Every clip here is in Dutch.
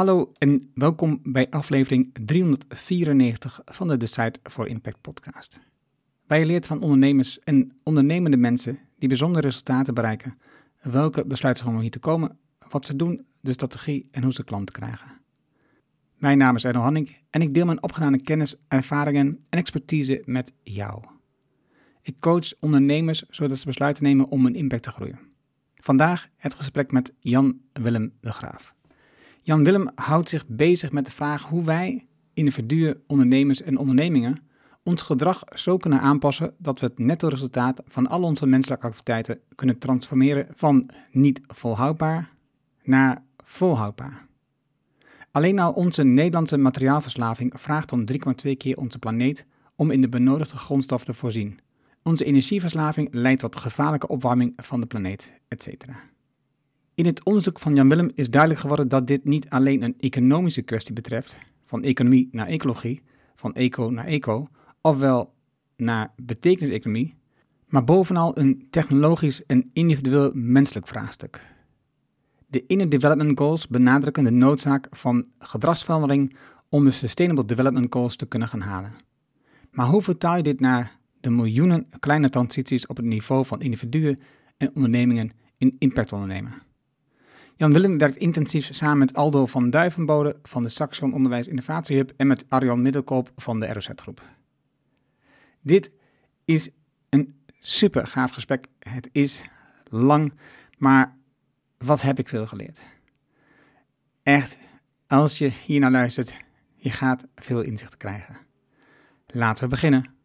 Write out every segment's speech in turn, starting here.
Hallo en welkom bij aflevering 394 van de Decide for Impact podcast. Je leert van ondernemers en ondernemende mensen die bijzondere resultaten bereiken, welke besluiten om hier te komen, wat ze doen, de strategie en hoe ze klanten krijgen. Mijn naam is Erno Hanning en ik deel mijn opgedane kennis, ervaringen en expertise met jou. Ik coach ondernemers zodat ze besluiten nemen om een impact te groeien. Vandaag het gesprek met Jan Willem de Graaf. Jan Willem houdt zich bezig met de vraag hoe wij, individuen, ondernemers en ondernemingen, ons gedrag zo kunnen aanpassen dat we het netto resultaat van al onze menselijke activiteiten kunnen transformeren van niet volhoudbaar naar volhoudbaar. Alleen al onze Nederlandse materiaalverslaving vraagt om 3,2 keer onze planeet om in de benodigde grondstof te voorzien. Onze energieverslaving leidt tot gevaarlijke opwarming van de planeet, etc. In het onderzoek van Jan Willem is duidelijk geworden dat dit niet alleen een economische kwestie betreft, van economie naar ecologie, van eco naar eco, ofwel naar betekeniseconomie, maar bovenal een technologisch en individueel menselijk vraagstuk. De Inner Development Goals benadrukken de noodzaak van gedragsverandering om de Sustainable Development Goals te kunnen gaan halen. Maar hoe vertaal je dit naar de miljoenen kleine transities op het niveau van individuen en ondernemingen in impactondernemen? Jan Willem werkt intensief samen met Aldo van Duivenbode van de Saxion Onderwijs Innovatie Hub en met Arjan Middelkoop van de ROZ Groep. Dit is een super gaaf gesprek. Het is lang, maar wat heb ik veel geleerd. Echt, als je hier naar luistert, je gaat veel inzicht krijgen. Laten we beginnen.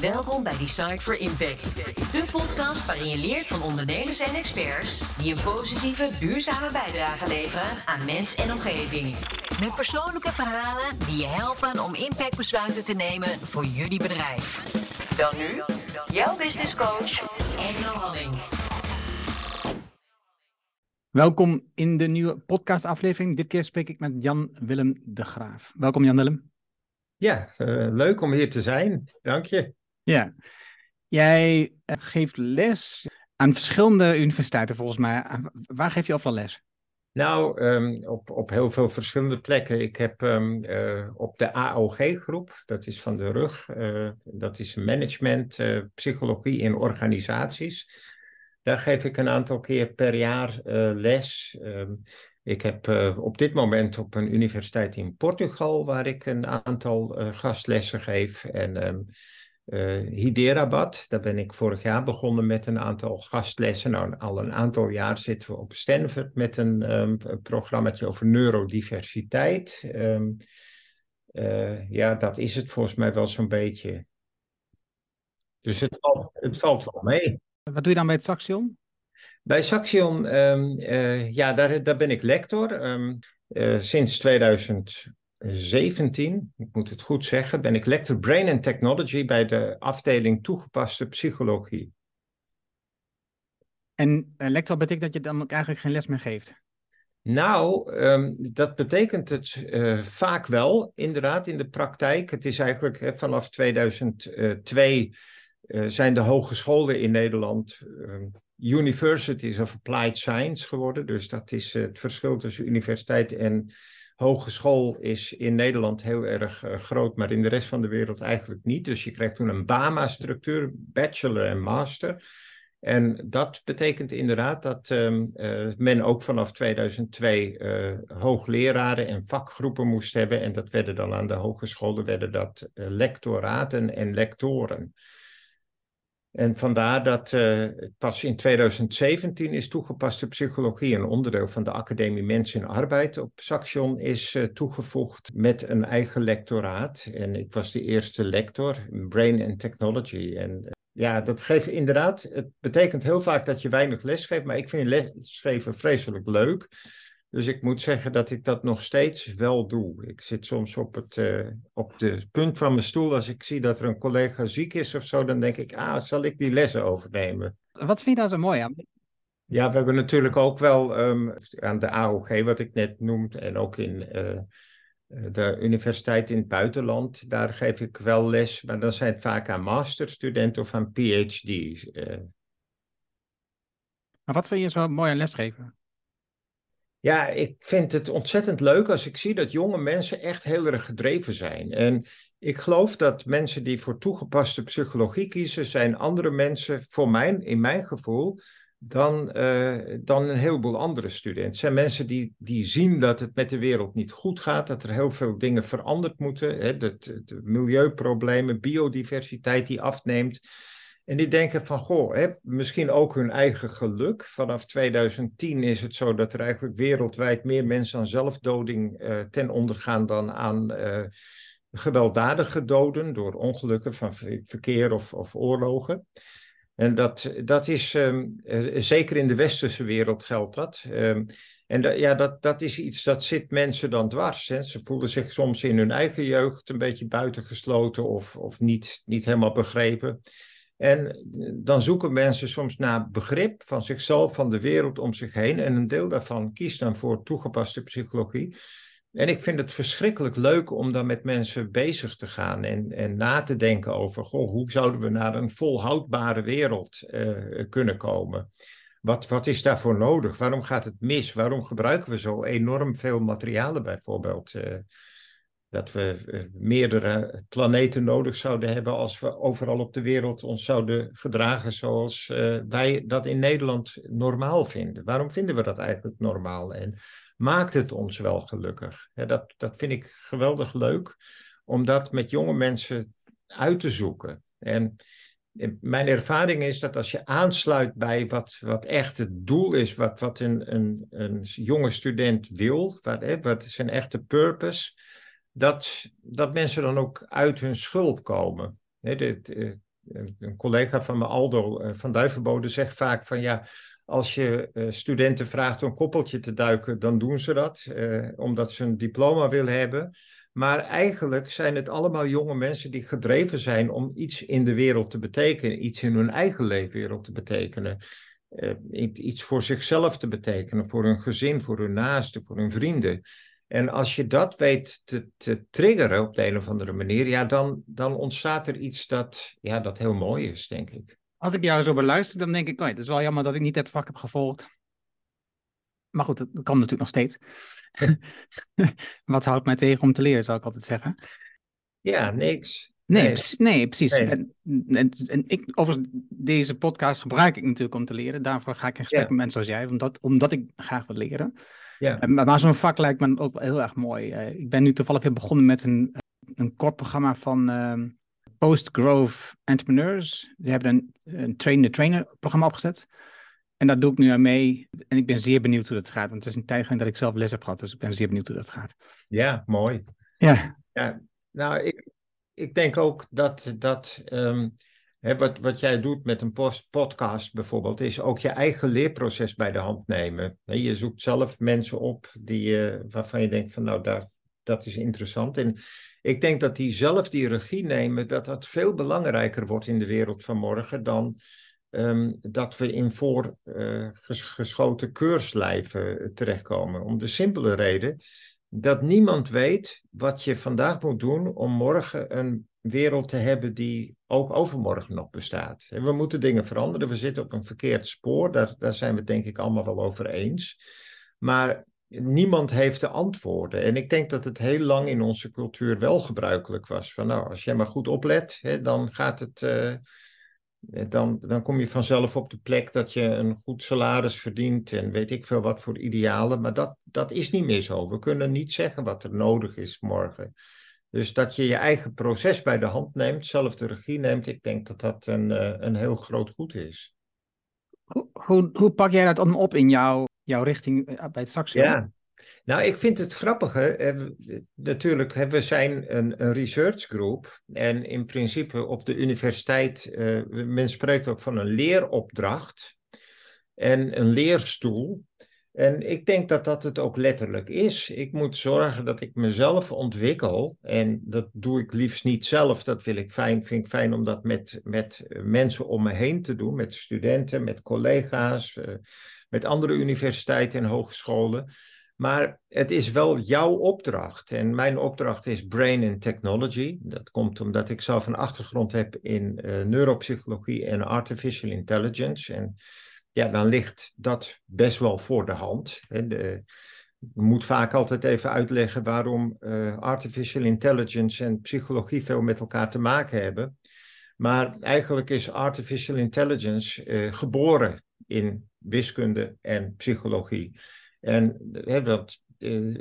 Welkom bij Decide for Impact. De podcast waarin je leert van ondernemers en experts die een positieve, duurzame bijdrage leveren aan mens en omgeving. Met persoonlijke verhalen die je helpen om impactbesluiten te nemen voor jullie bedrijf. Dan nu, jouw business coach, Engel Halling. Welkom in de nieuwe podcastaflevering. Dit keer spreek ik met Jan Willem de Graaf. Welkom Jan Willem. Ja, uh, leuk om hier te zijn. Dank je. Ja, jij uh, geeft les aan verschillende universiteiten volgens mij. Waar geef je overal les? Nou, um, op, op heel veel verschillende plekken. Ik heb um, uh, op de AOG-groep, dat is van de rug, uh, dat is management, psychologie in organisaties. Daar geef ik een aantal keer per jaar les. Um, ik heb op dit moment op een universiteit in Portugal, waar ik een aantal gastlessen geef. En uh, Hyderabad. Daar ben ik vorig jaar begonnen met een aantal gastlessen. Nou, al een aantal jaar zitten we op Stanford met een, um, een programmaatje over neurodiversiteit. Um, uh, ja, dat is het volgens mij wel zo'n beetje. Dus het valt, het valt wel mee. Wat doe je dan bij het Saxion? Bij Saxion, um, uh, ja, daar, daar ben ik lector. sinds 2000. 17, ik moet het goed zeggen, ben ik lector Brain and Technology bij de afdeling toegepaste psychologie. En uh, lector betekent dat je dan ook eigenlijk geen les meer geeft? Nou, um, dat betekent het uh, vaak wel, inderdaad, in de praktijk. Het is eigenlijk hè, vanaf 2002 uh, zijn de hogescholen in Nederland um, Universities of Applied Science geworden. Dus dat is het verschil tussen universiteit en hogeschool is in Nederland heel erg uh, groot, maar in de rest van de wereld eigenlijk niet. Dus je krijgt toen een BAMA-structuur, bachelor en master. En dat betekent inderdaad dat um, uh, men ook vanaf 2002 uh, eh, hoogleraren en vakgroepen moest hebben. En dat werden dan aan de hogescholen werden dat lectoraten en lectoren. En vandaar dat uh, pas in 2017 is toegepaste psychologie, een onderdeel van de Academie Mensen en Arbeid op Saxion, is uh, toegevoegd met een eigen lectoraat. En ik was de eerste lector, Brain and Technology. En uh, ja, dat geeft inderdaad, het betekent heel vaak dat je weinig les geeft, maar ik vind lesgeven vreselijk leuk. Dus ik moet zeggen dat ik dat nog steeds wel doe. Ik zit soms op het uh, op de punt van mijn stoel. Als ik zie dat er een collega ziek is of zo, dan denk ik, ah, zal ik die lessen overnemen? Wat vind je daar zo mooi aan? Ja, we hebben natuurlijk ook wel um, aan de AOG, wat ik net noemde, en ook in uh, de universiteit in het buitenland, daar geef ik wel les, maar dan zijn het vaak aan masterstudenten of aan PhD's. Uh. Maar wat vind je zo mooi aan lesgeven? Ja, ik vind het ontzettend leuk als ik zie dat jonge mensen echt heel erg gedreven zijn. En ik geloof dat mensen die voor toegepaste psychologie kiezen, zijn andere mensen, voor mij, in mijn gevoel, dan, uh, dan een heleboel andere studenten. Het zijn mensen die, die zien dat het met de wereld niet goed gaat, dat er heel veel dingen veranderd moeten. Hè, dat, de milieuproblemen, biodiversiteit die afneemt. En die denken van, goh, hè, misschien ook hun eigen geluk. Vanaf 2010 is het zo dat er eigenlijk wereldwijd meer mensen aan zelfdoding uh, ten onder gaan dan aan uh, gewelddadige doden door ongelukken van verkeer of, of oorlogen. En dat, dat is um, zeker in de westerse wereld geldt dat. Um, en ja, dat, dat is iets dat zit mensen dan dwars. Hè. Ze voelen zich soms in hun eigen jeugd een beetje buitengesloten of, of niet, niet helemaal begrepen. En dan zoeken mensen soms naar begrip van zichzelf, van de wereld om zich heen. En een deel daarvan kiest dan voor toegepaste psychologie. En ik vind het verschrikkelijk leuk om dan met mensen bezig te gaan en, en na te denken over goh, hoe zouden we naar een volhoudbare wereld uh, kunnen komen. Wat, wat is daarvoor nodig? Waarom gaat het mis? Waarom gebruiken we zo enorm veel materialen bijvoorbeeld? Uh, dat we uh, meerdere planeten nodig zouden hebben als we overal op de wereld ons zouden gedragen zoals wij dat in Nederland normaal vinden. Waarom vinden we dat eigenlijk normaal? En maakt het ons wel gelukkig. dat, dat vind ik geweldig leuk, om dat met jonge mensen uit te zoeken. En mijn ervaring is dat als je aansluit bij wat, wat echt het doel is, wat, wat een, een, een jonge student wil, wat, hè, wat een echte purpose, dat, dat mensen dan ook uit hun schulp komen. dit, eh, een collega van me, Aldo eh, van Duivenbode, zegt vaak van ja, als je uh, studenten vraagt om een koppeltje te duiken, dan doen ze dat, uh, omdat ze een diploma willen hebben. Maar eigenlijk zijn het allemaal jonge mensen die gedreven zijn om iets in de wereld te betekenen, iets in hun eigen leefwereld te betekenen. Uh, iets voor zichzelf te betekenen, voor hun gezin, voor hun naasten, voor hun vrienden. En als je dat weet te, te triggeren op de een of andere manier, ja, dan, dan ontstaat er iets dat, ja, dat heel mooi is, denk ik. Als ik jou zo beluister, dan denk ik, oh, het is wel jammer dat ik niet het vak heb gevolgd. Maar goed, dat kan natuurlijk nog steeds. Wat houdt mij tegen om te leren, zou ik altijd zeggen. Ja, niks. Nee, nee, nee precies. En, en, en, ik, over deze podcast gebruik ik natuurlijk om te leren. Daarvoor ga ik in gesprek met mensen als jij, omdat, omdat ik graag wil leren. Ja. Maar, zo'n vak lijkt me ook wel heel erg mooi. Uh, ik ben nu toevallig weer begonnen met een, een kort programma van uh, Post-Growth Entrepreneurs. Die hebben een, een train-the-trainer programma opgezet. En daar doe ik nu aan mee. En ik ben zeer benieuwd hoe dat gaat. Want het is een tijd geleden dat ik zelf les heb gehad. Dus ik ben zeer benieuwd hoe dat gaat. Ja, mooi. Ja. ja nou, ik, ik denk ook dat, dat um, wat, wat jij doet met een post podcast bijvoorbeeld, is ook je eigen leerproces bij de hand nemen. Je zoekt zelf mensen op die, uh, waarvan je denkt van nou, daar, dat is interessant. En ik denk dat die zelf die regie nemen, dat dat veel belangrijker wordt in de wereld van morgen dan um, dat we in voorgeschoten uh, keurslijven terechtkomen. Om de simpele reden dat niemand weet wat je vandaag moet doen om morgen een wereld te hebben die ook overmorgen nog bestaat. We moeten dingen veranderen. We zitten op een verkeerd spoor. Daar, daar zijn we het denk ik allemaal wel over eens. Maar niemand heeft de antwoorden. En ik denk dat het heel lang in onze cultuur wel gebruikelijk was. Van nou, als jij maar goed oplet, hè, dan gaat het. Uh, dan, dan kom je vanzelf op de plek dat je een goed salaris verdient en weet ik veel wat voor idealen. Maar dat, dat is niet meer zo. We kunnen niet zeggen wat er nodig is morgen. Dus dat je je eigen proces bij de hand neemt, zelf de regie neemt, ik denk dat dat een, eh, een heel groot goed is. Hoe, hoe, hoe pak jij dat dan op in jouw, jouw richting eh, bij het straks? Ja, nou, ik vind het grappige. Natuurlijk, we zijn een, een research group. En in principe op de universiteit, men spreekt ook van een leeropdracht en een leerstoel. En ik denk dat dat het ook letterlijk is. Ik moet zorgen dat ik mezelf ontwikkel. En dat doe ik liefst niet zelf. Dat wil ik fijn, vind ik fijn om dat met, met mensen om me heen te doen. Met studenten, met collega's, uh, met andere universiteiten en hogescholen. Maar het is wel jouw opdracht. En mijn opdracht is Brain and Technology. Dat komt omdat ik zelf een achtergrond heb in uh, neuropsychologie en artificial intelligence. En ja, dan ligt dat best wel voor de hand. De, je moet vaak altijd even uitleggen waarom uh, artificial intelligence en psychologie veel met elkaar te maken hebben. Maar eigenlijk is artificial intelligence uh, geboren in wiskunde en psychologie. En hè, dat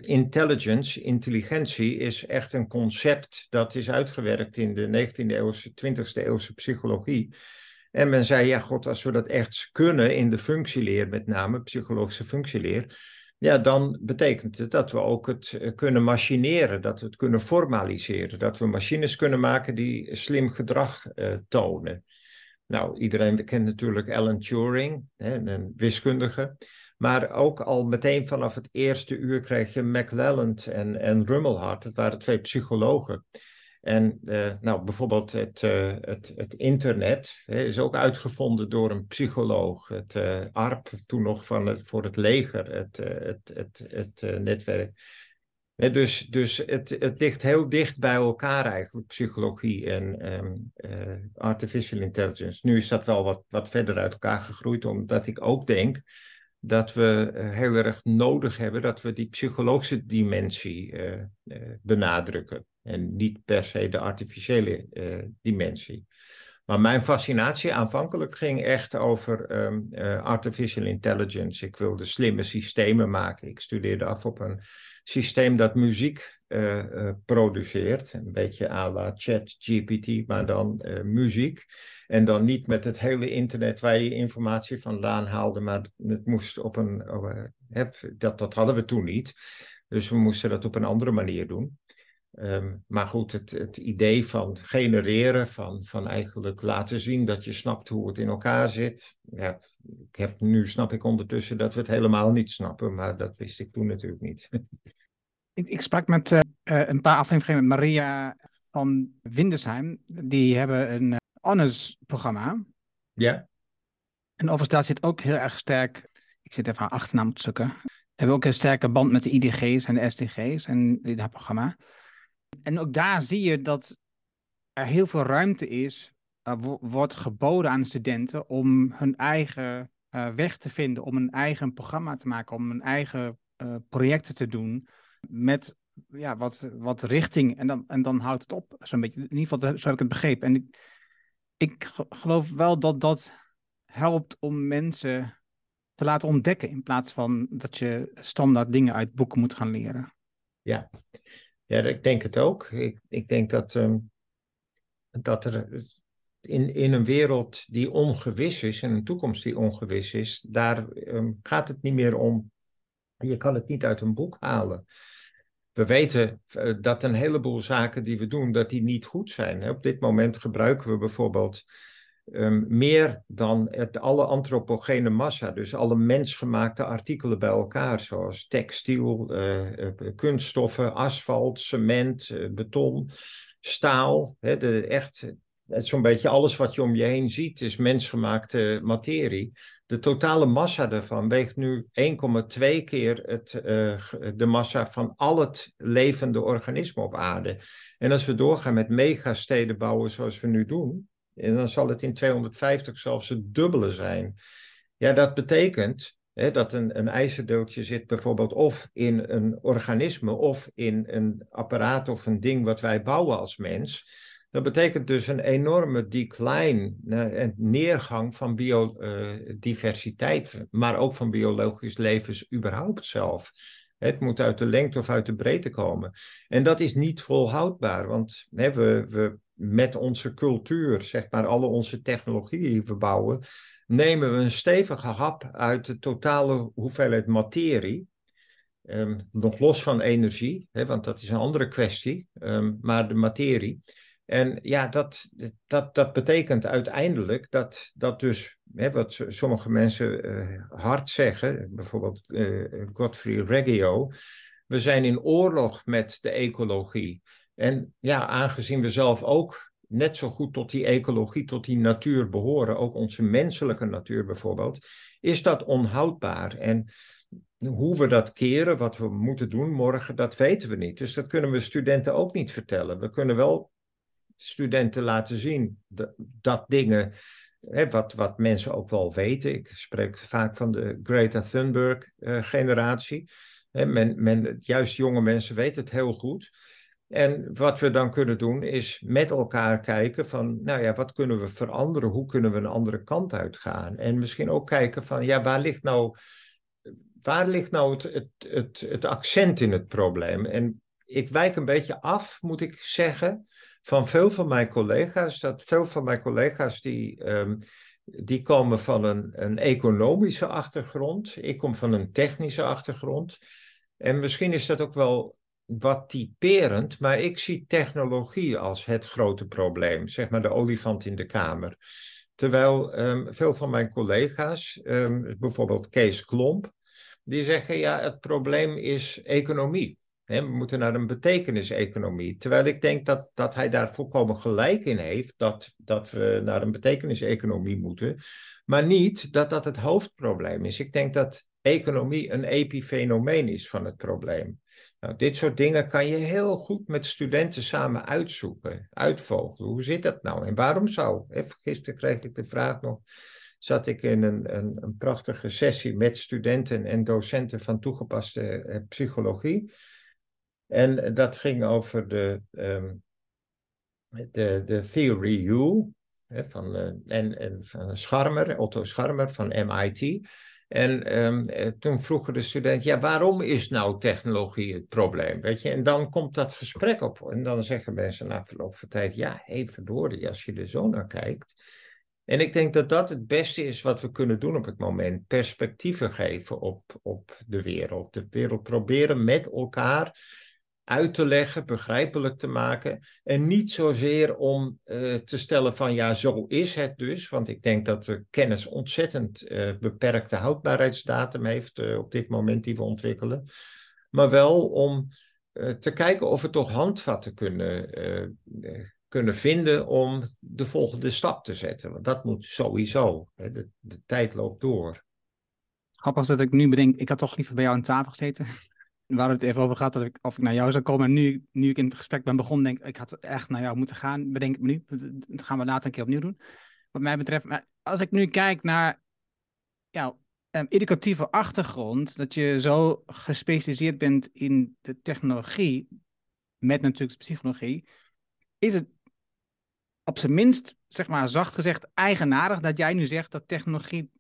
intelligence, intelligentie, is echt een concept dat is uitgewerkt in de 19e eeuwse, 20e eeuwse psychologie. En men zei, ja god, als we dat echt kunnen in de functieleer, met name psychologische functieleer, ja, dan betekent het dat we ook het eh, kunnen machineren, dat we het kunnen formaliseren, dat we machines kunnen maken die slim gedrag uh, tonen. Nou, iedereen kent natuurlijk Alan Turing, hè, een wiskundige. Maar ook al meteen vanaf het eerste uur kreeg je McLelland en, en Rummelhart. Dat waren twee psychologen. En uh, nou, bijvoorbeeld het, uh, het, het internet hè, is ook uitgevonden door een psycholoog. Het uh, ARP, toen nog van het, voor het leger, het, het, het, het netwerk. dus dus het, het ligt heel dicht bij elkaar eigenlijk, psychologie en um, artificial intelligence. Nu is dat wel wat, wat verder uit elkaar gegroeid, omdat ik ook denk dat we heel erg nodig hebben dat we die psychologische dimensie benadrukken. En niet per se de artificiële uh, dimensie. Maar mijn fascinatie aanvankelijk ging echt over um, uh, artificial intelligence. Ik wilde slimme systemen maken. Ik studeerde af op een systeem dat muziek uh, produceert. Een beetje à la ChatGPT, maar dan muziek. En dan niet met het hele internet waar je informatie vandaan haalde, maar het moest op een. dat, dat hadden we toen niet. Dus we moesten dat op een andere manier doen. Um, maar goed, het, het, idee van genereren, van, van eigenlijk laten zien dat je snapt hoe het in elkaar zit. Ja, ik heb, nu snap ik ondertussen dat we het helemaal niet snappen, maar dat wist ik toen natuurlijk niet. Ik, ik sprak met uh, een paar afleveringen met Maria van Windesheim. Die hebben een uh, honors-programma. Ja. En overigens daar zit ook heel erg sterk, ik zit even haar achternaam te zoeken. Hebben ook een sterke band met de IDG's en de SDG's en dit programma. En ook daar zie je dat er heel veel ruimte is, uh, wordt geboden aan studenten om hun eigen uh, weg te vinden, om een eigen programma te maken, om een eigen uh, projecten te doen met ja, wat, wat richting. En dan, en dan houdt het op, zo'n beetje. In ieder geval, zo heb ik het begrepen. En ik, ik geloof wel dat dat helpt om mensen te laten ontdekken, in plaats van dat je standaard dingen uit boeken moet gaan leren. Ja, ja, ik denk het ook. Ik, ik denk dat, um, dat er in, in een wereld die ongewis is, en een toekomst die ongewis is, daar um, gaat het niet meer om. Je kan het niet uit een boek halen. We weten uh, dat een heleboel zaken die we doen, dat die niet goed zijn. Op dit moment gebruiken we bijvoorbeeld um, meer dan het, alle antropogene massa, dus alle mensgemaakte artikelen bij elkaar, zoals textiel, uh, kunststoffen, asfalt, cement, uh, beton, staal. De, echt, zo'n beetje alles wat je om je heen ziet is mensgemaakte materie. De totale massa daarvan weegt nu 1,2 keer het, de massa van al het levende organisme op aarde. En als we doorgaan met megasteden bouwen zoals we nu doen, en dan zal het in 250 zelfs het dubbele zijn. Ja, dat betekent hè, dat een, een ijzerdeeltje zit bijvoorbeeld of in een organisme of in een apparaat of een ding wat wij bouwen als mens. Dat betekent dus een enorme decline, een neergang van biodiversiteit, maar ook van biologisch levens überhaupt zelf. Het moet uit de lengte of uit de breedte komen. En dat is niet volhoudbaar, want we, we met onze cultuur, zeg maar, alle onze technologieën die we bouwen, nemen we een stevige hap uit de totale hoeveelheid materie. Um, nog los van energie, hè, want dat is een andere kwestie, um, maar de materie. En ja, dat, dat, dat betekent uiteindelijk dat, dat dus, hè, wat sommige mensen uh, hard zeggen, bijvoorbeeld uh, Godfrey Reggio, we zijn in oorlog met de ecologie. En ja, aangezien we zelf ook net zo goed tot die ecologie, tot die natuur behoren, ook onze menselijke natuur bijvoorbeeld, is dat onhoudbaar. En hoe we dat keren, wat we moeten doen morgen, dat weten we niet. Dus dat kunnen we studenten ook niet vertellen. We kunnen wel studenten laten zien dat, dingen wat, wat mensen ook wel weten. Ik spreek vaak van de Greta Thunberg-generatie. men, men, juist jonge mensen weten het heel goed. En wat we dan kunnen doen is met elkaar kijken van, nou ja, wat kunnen we veranderen? Hoe kunnen we een andere kant uitgaan? En misschien ook kijken van, ja, waar ligt nou, waar ligt nou het, het, het, accent in het probleem? En ik wijk een beetje af, moet ik zeggen, van veel van mijn collega's. Dat veel van mijn collega's die, um, die komen van een economische achtergrond. Ik kom van een technische achtergrond. En misschien is dat ook wel wat typerend, maar ik zie technologie als het grote probleem, zeg maar de olifant in de kamer. Terwijl um, veel van mijn collega's, um, bijvoorbeeld Kees Klomp, die zeggen ja, het probleem is economie. we moeten naar een betekeniseconomie. Terwijl ik denk dat, dat hij daar volkomen gelijk in heeft, dat, dat we naar een betekeniseconomie moeten. Maar niet dat dat het hoofdprobleem is. Ik denk dat economie een epifenomeen is van het probleem. Nou, dit soort dingen kan je heel goed met studenten samen uitzoeken, uitvogelen. Hoe zit dat nou en waarom zou? Even gisteren kreeg ik de vraag nog, zat ik in een, een, een prachtige sessie met studenten en docenten van toegepaste eh, psychologie. En dat ging over de, um, de, de Theory U van, uh, en, en van Scharmer, Otto Scharmer van MIT. En um, toen vroegen de studenten, ja, waarom is nou technologie het probleem? Weet je? En dan komt dat gesprek op. En dan zeggen mensen na verloop van tijd, ja, hé, hey, verdorie, als je er zo naar kijkt. En ik denk dat dat het beste is wat we kunnen doen op het moment. Perspectieven geven op, op de wereld. De wereld proberen met elkaar uit te leggen, begrijpelijk te maken. En niet zozeer om uh, te stellen van ja, zo is het dus. Want ik denk dat de kennis ontzettend uh, beperkte houdbaarheidsdatum heeft uh, op dit moment die we ontwikkelen. Maar wel om te kijken of we toch handvatten kunnen, kunnen vinden om de volgende stap te zetten. Want dat moet sowieso. Hè. De, de tijd loopt door. Grappig dat ik nu bedenk, ik had toch liever bij jou aan tafel gezeten hadden het even over gehad dat ik, of ik naar jou zou komen. En nu, nu ik in het gesprek ben begonnen, denk ik, ik had echt naar jou moeten gaan. Bedenk ik me nu. Dat gaan we later een keer opnieuw doen. Wat mij betreft. Maar als ik nu kijk naar jouw um, educatieve achtergrond, dat je zo gespecialiseerd bent in de technologie, met natuurlijk psychologie, is het op zijn minst, zeg maar zacht gezegd, eigenaardig dat jij nu zegt dat technologie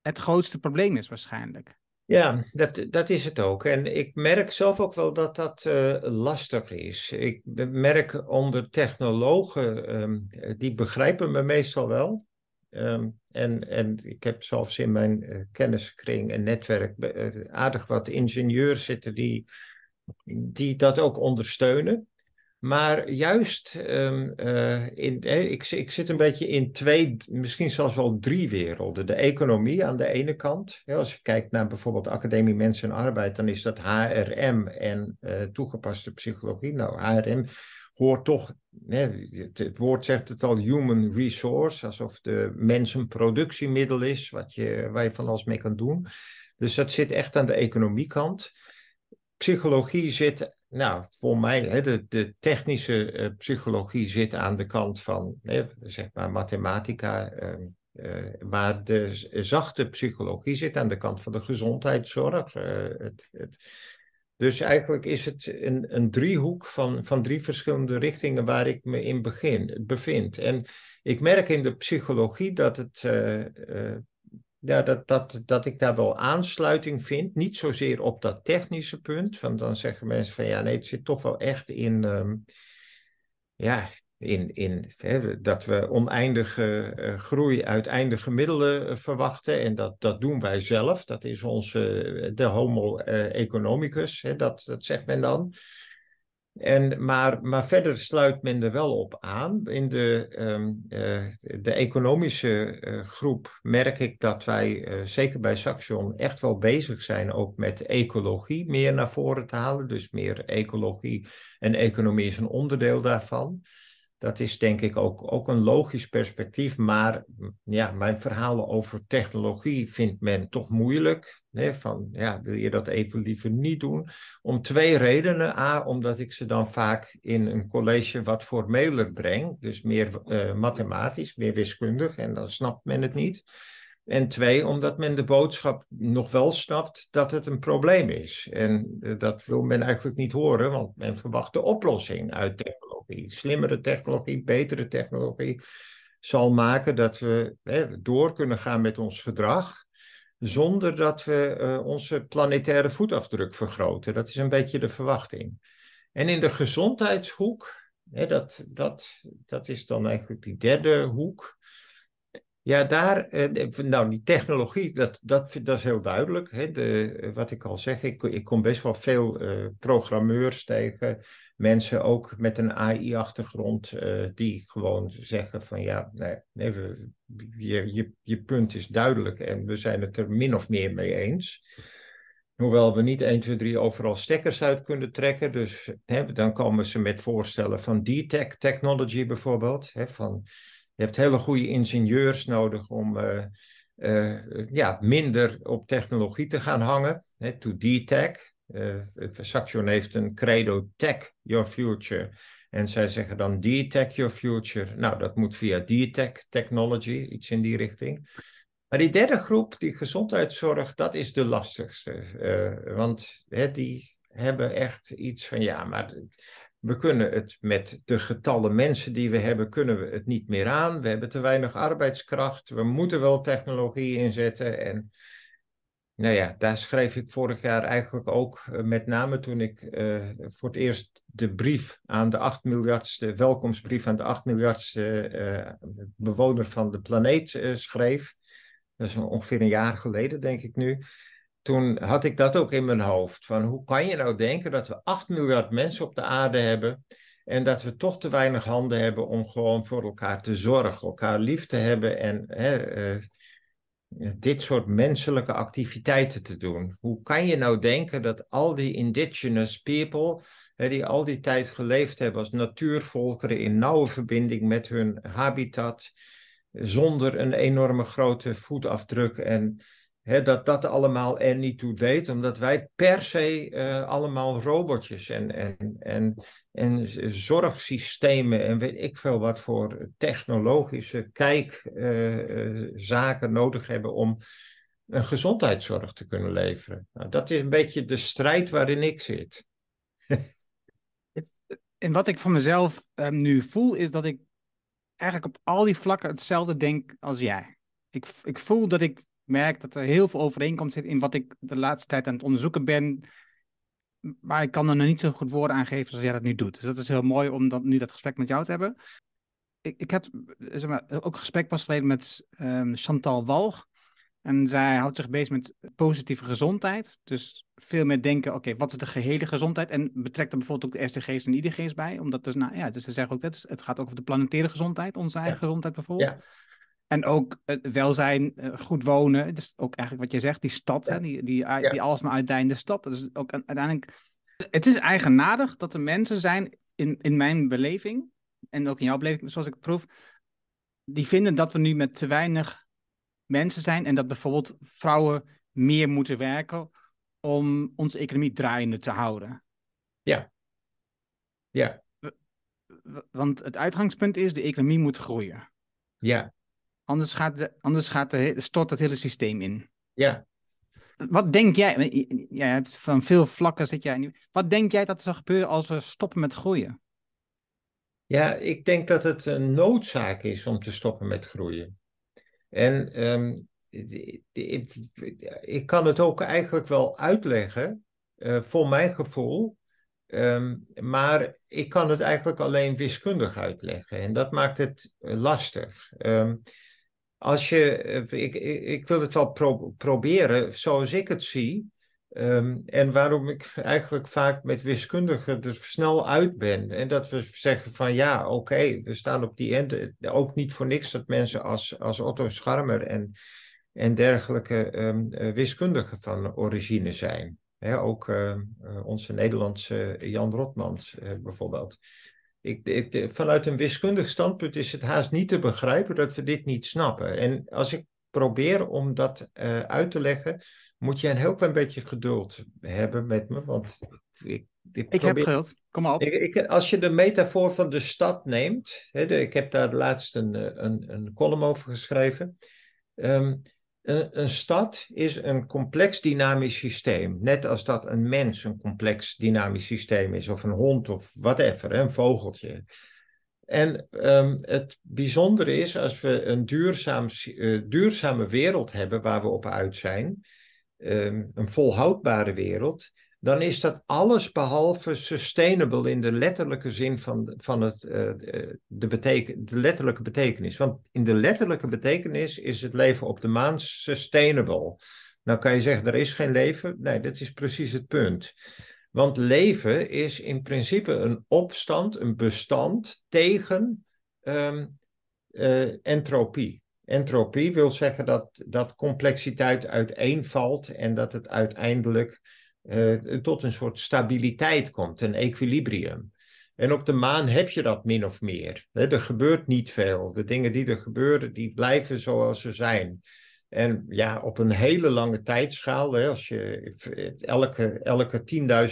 het grootste probleem is waarschijnlijk. Ja, dat, dat is het ook. En ik merk zelf ook wel dat dat uh, lastig is. Ik merk onder technologen, um, die begrijpen me meestal wel. Um, en, en ik heb zelfs in mijn uh, kenniskring en netwerk uh, aardig wat ingenieurs zitten die, die dat ook ondersteunen. Maar juist, um, uh, in, ik, ik, zit een beetje in twee, misschien zelfs wel drie werelden. De economie aan de ene kant. als je kijkt naar bijvoorbeeld Academie Mensen en Arbeid, dan is dat HRM en uh, toegepaste psychologie. Nou, HRM hoort toch, het, het, woord zegt het al, human resource, alsof de mens een productiemiddel is, wat je, waar je van alles mee kan doen. Dus dat zit echt aan de economiekant. Psychologie zit nou, voor mij, de, de technische uh, psychologie zit aan de kant van, zeg maar, mathematica. Uh, uh, maar de zachte psychologie zit aan de kant van de gezondheidszorg. Het, dus eigenlijk is het een, een driehoek van, van drie verschillende richtingen waar ik me in begin, bevind. En ik merk in de psychologie dat het ja, dat, dat, dat ik daar wel aansluiting vind. Niet zozeer op dat technische punt. Want dan zeggen mensen van ja, nee, het zit toch wel echt in. Um, ja, in, in dat we oneindige uh, groei uit eindige middelen uh, verwachten. En dat, dat doen wij zelf. Dat is onze, de homo economicus, hè, dat, dat zegt men dan. En, maar, maar verder sluit men er wel op aan. In de, um, uh, de economische uh, groep merk ik dat wij, uh, zeker bij Saxion, echt wel bezig zijn ook met ecologie meer naar voren te halen. Dus meer ecologie en economie is een onderdeel daarvan. Dat is denk ik ook, ook een logisch perspectief, maar ja, mijn verhalen over technologie vindt men toch moeilijk. Van, ja, wil je dat even liever niet doen? Om twee redenen. A, omdat ik ze dan vaak in een college wat formeler breng, dus meer uh, mathematisch, meer wiskundig, en dan snapt men het niet. En twee, omdat men de boodschap nog wel snapt dat het een probleem is. En uh, dat wil men eigenlijk niet horen, want men verwacht de oplossing uit technologie slimmere technologie, betere technologie, zal maken dat we hè, door kunnen gaan met ons gedrag, zonder dat we uh, onze planetaire voetafdruk vergroten. Dat is een beetje de verwachting. En in de gezondheidshoek, hè, dat, dat, dat is dan eigenlijk die derde hoek, ja, daar, eh, nou die technologie, dat, dat, dat is heel duidelijk. Hè? De, eh, wat ik al zeg, ik, ik kom best wel veel programmeurs tegen, mensen ook met een AI-achtergrond, die gewoon zeggen van ja, nee, nee we, je, je, je punt is duidelijk en we zijn het er min of meer mee eens. Hoewel we niet 1, 2, 3 overal stekkers uit kunnen trekken. Dus hè, dan komen ze met voorstellen van D-Tech technology bijvoorbeeld. Hè, van je hebt hele goede ingenieurs nodig om uh, uh, ja, minder op technologie te gaan hangen. Hè, to D-Tech. Uh, Saxion heeft een credo Tech Your Future. En zij zeggen dan D-Tech Your Future. Nou, dat moet via D-Tech Technology, iets in die richting. Maar die derde groep, die gezondheidszorg, dat is de lastigste. Want hè, die hebben echt iets van, ja, maar we kunnen het met de getallen mensen die we hebben, kunnen we het niet meer aan. We hebben te weinig arbeidskracht. We moeten wel technologie inzetten. En nou ja, daar schreef ik vorig jaar eigenlijk ook, uh, met name toen ik uh, voor het eerst de brief aan de 8 miljardste, welkomstbrief aan de 8 miljardste uh, bewoner van de planeet schreef. Dat is ongeveer een jaar geleden, denk ik nu toen had ik dat ook in mijn hoofd. Van hoe kan je nou denken dat we 8 miljard mensen op de aarde hebben en dat we toch te weinig handen hebben om gewoon voor elkaar te zorgen, elkaar lief te hebben en hè, uh, dit soort menselijke activiteiten te doen. Hoe kan je nou denken dat al die indigenous people, die al die tijd geleefd hebben als natuurvolkeren in nauwe verbinding met hun habitat, zonder een enorme grote voetafdruk en dat dat allemaal er niet toe deed, omdat wij per se uh, allemaal robotjes en, en, en, en zorgsystemen en weet ik veel wat voor technologische kijkzaken uh, nodig hebben om een gezondheidszorg te kunnen leveren. Nou, dat is een beetje de strijd waarin ik zit. en wat ik van mezelf um, nu voel, is dat ik eigenlijk op al die vlakken hetzelfde denk als jij. Ik, ik voel dat ik merk dat er heel veel overeenkomst zit in wat ik de laatste tijd aan het onderzoeken ben. Maar ik kan er nog niet zo goed woorden aan geven zoals jij dat nu doet. Dus dat is heel mooi om dat, nu dat gesprek met jou te hebben. Ik, ik heb zeg maar, ook een gesprek pas geleden met um, Chantal Walg. En zij houdt zich bezig met positieve gezondheid. Dus veel meer denken, oké, wat is de gehele gezondheid? En betrekt er bijvoorbeeld ook de SDG's en IDG's bij. Omdat dus, nou ja, dus ze zeggen ook, dat het gaat over de planetaire gezondheid, onze eigen ja. gezondheid bijvoorbeeld. Ja. En ook het welzijn, eh, goed wonen. Dus ook eigenlijk wat je zegt, die stad, ja. hè, die, die, die, die alsmaar uitdijende stad. Dat is ook uiteindelijk. Het is eigenaardig dat er mensen zijn, in, in mijn beleving, en ook in jouw beleving, zoals ik het proef, die vinden dat we nu met te weinig mensen zijn en dat bijvoorbeeld vrouwen meer moeten werken om onze economie draaiende te houden. Ja. Ja. Want het uitgangspunt is, de economie moet groeien. Ja. Anders, gaat de, anders gaat de, stort het hele systeem in. Ja. Wat denk jij, jij hebt van veel vlakken zit jij nu. Wat denk jij dat er zal gebeuren als we stoppen met groeien? Ja, ik denk dat het een noodzaak is om te stoppen met groeien. En um, ik, ik, kan het ook eigenlijk wel uitleggen, uh, voor mijn gevoel. Um, maar ik kan het eigenlijk alleen wiskundig uitleggen. En dat maakt het lastig. Um, als je, eh, ik, ik wil het wel pro proberen zoals ik het zie. Um, en waarom ik eigenlijk vaak met wiskundigen er snel uit ben. En dat we zeggen van ja, oké, we staan op die end. Ook niet voor niks dat mensen als, als Otto Scharmer en, en dergelijke um, wiskundigen van origine zijn. Ook uh, onze Nederlandse Jan Rotmans bijvoorbeeld. Ik, ik, vanuit een wiskundig standpunt is het haast niet te begrijpen dat we dit niet snappen. En als ik probeer om dat uh, uit te leggen, moet je een heel klein beetje geduld hebben met me. Want ik, ik, ik heb geduld, kom maar op. Ik, als je de metafoor van de stad neemt, hè, de, ik heb daar laatst een, een, een column over geschreven. Um, een, stad is een complex dynamisch systeem. Net als dat een mens een complex dynamisch systeem is, of een hond of whatever, een vogeltje. En um, het bijzondere is, als we een duurzaam, uh, duurzame wereld hebben waar we op uit zijn, um, een volhoudbare wereld, dan is dat alles behalve sustainable in de letterlijke zin van, van het, uh, de, beteken, de letterlijke betekenis. Want in de letterlijke betekenis is het leven op de maan sustainable. Nou kan je zeggen, er is geen leven. Nee, dat is precies het punt. Want leven is in principe een opstand, een bestand tegen um, uh, entropie. Entropie wil zeggen dat, dat complexiteit uiteenvalt en dat het uiteindelijk tot een soort stabiliteit komt, een equilibrium. En op de maan heb je dat min of meer. er gebeurt niet veel. De dingen die er gebeuren, die blijven zoals ze zijn. En ja, op een hele lange tijdschaal, als je elke, elke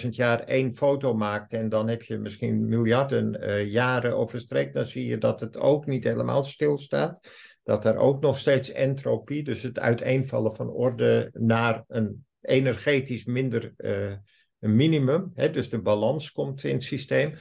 10.000 jaar één foto maakt en dan heb je misschien miljarden uh, jaren overstrekt, dan zie je dat het ook niet helemaal stilstaat. Dat er ook nog steeds entropie, dus het uiteenvallen van orde naar een energetisch minder uh, een minimum, hè, dus de balans komt in het systeem.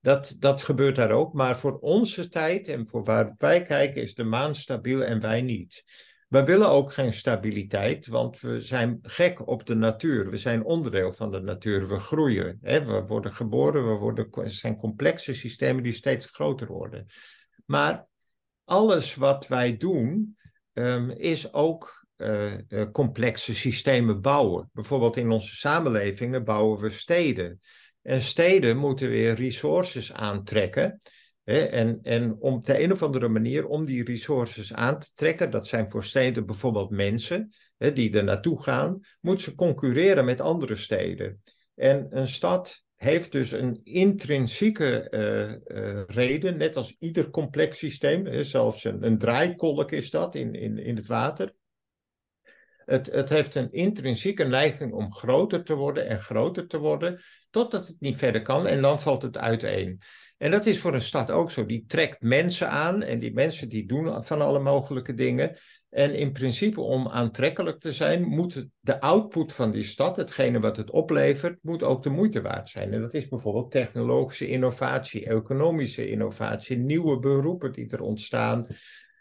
Dat, dat gebeurt daar ook, maar voor onze tijd en voor waar wij kijken is de maan stabiel en wij niet. We willen ook geen stabiliteit, want we zijn gek op de natuur. We zijn onderdeel van de natuur. We groeien. Hè? We worden geboren. We worden, het zijn complexe systemen die steeds groter worden. Maar alles wat wij doen, um, is ook uh, uh, complexe systemen bouwen. Bijvoorbeeld in onze samenlevingen bouwen we steden. En steden moeten weer resources aantrekken. En, en om de een of andere manier om die resources aan te trekken, dat zijn voor steden bijvoorbeeld mensen die er naartoe gaan, moeten ze concurreren met andere steden. En een stad heeft dus een intrinsieke uh, reden, net als ieder complex systeem, zelfs een, een draaikolk is dat in, in, in het water. Het, het heeft een intrinsieke neiging om groter te worden en groter te worden, totdat het niet verder kan en dan valt het uiteen. En dat is voor een stad ook zo. Die trekt mensen aan en die mensen die doen van alle mogelijke dingen. En in principe om aantrekkelijk te zijn, moet de output van die stad, hetgene wat het oplevert, moet ook de moeite waard zijn. En dat is bijvoorbeeld technologische innovatie, economische innovatie, nieuwe beroepen die er ontstaan,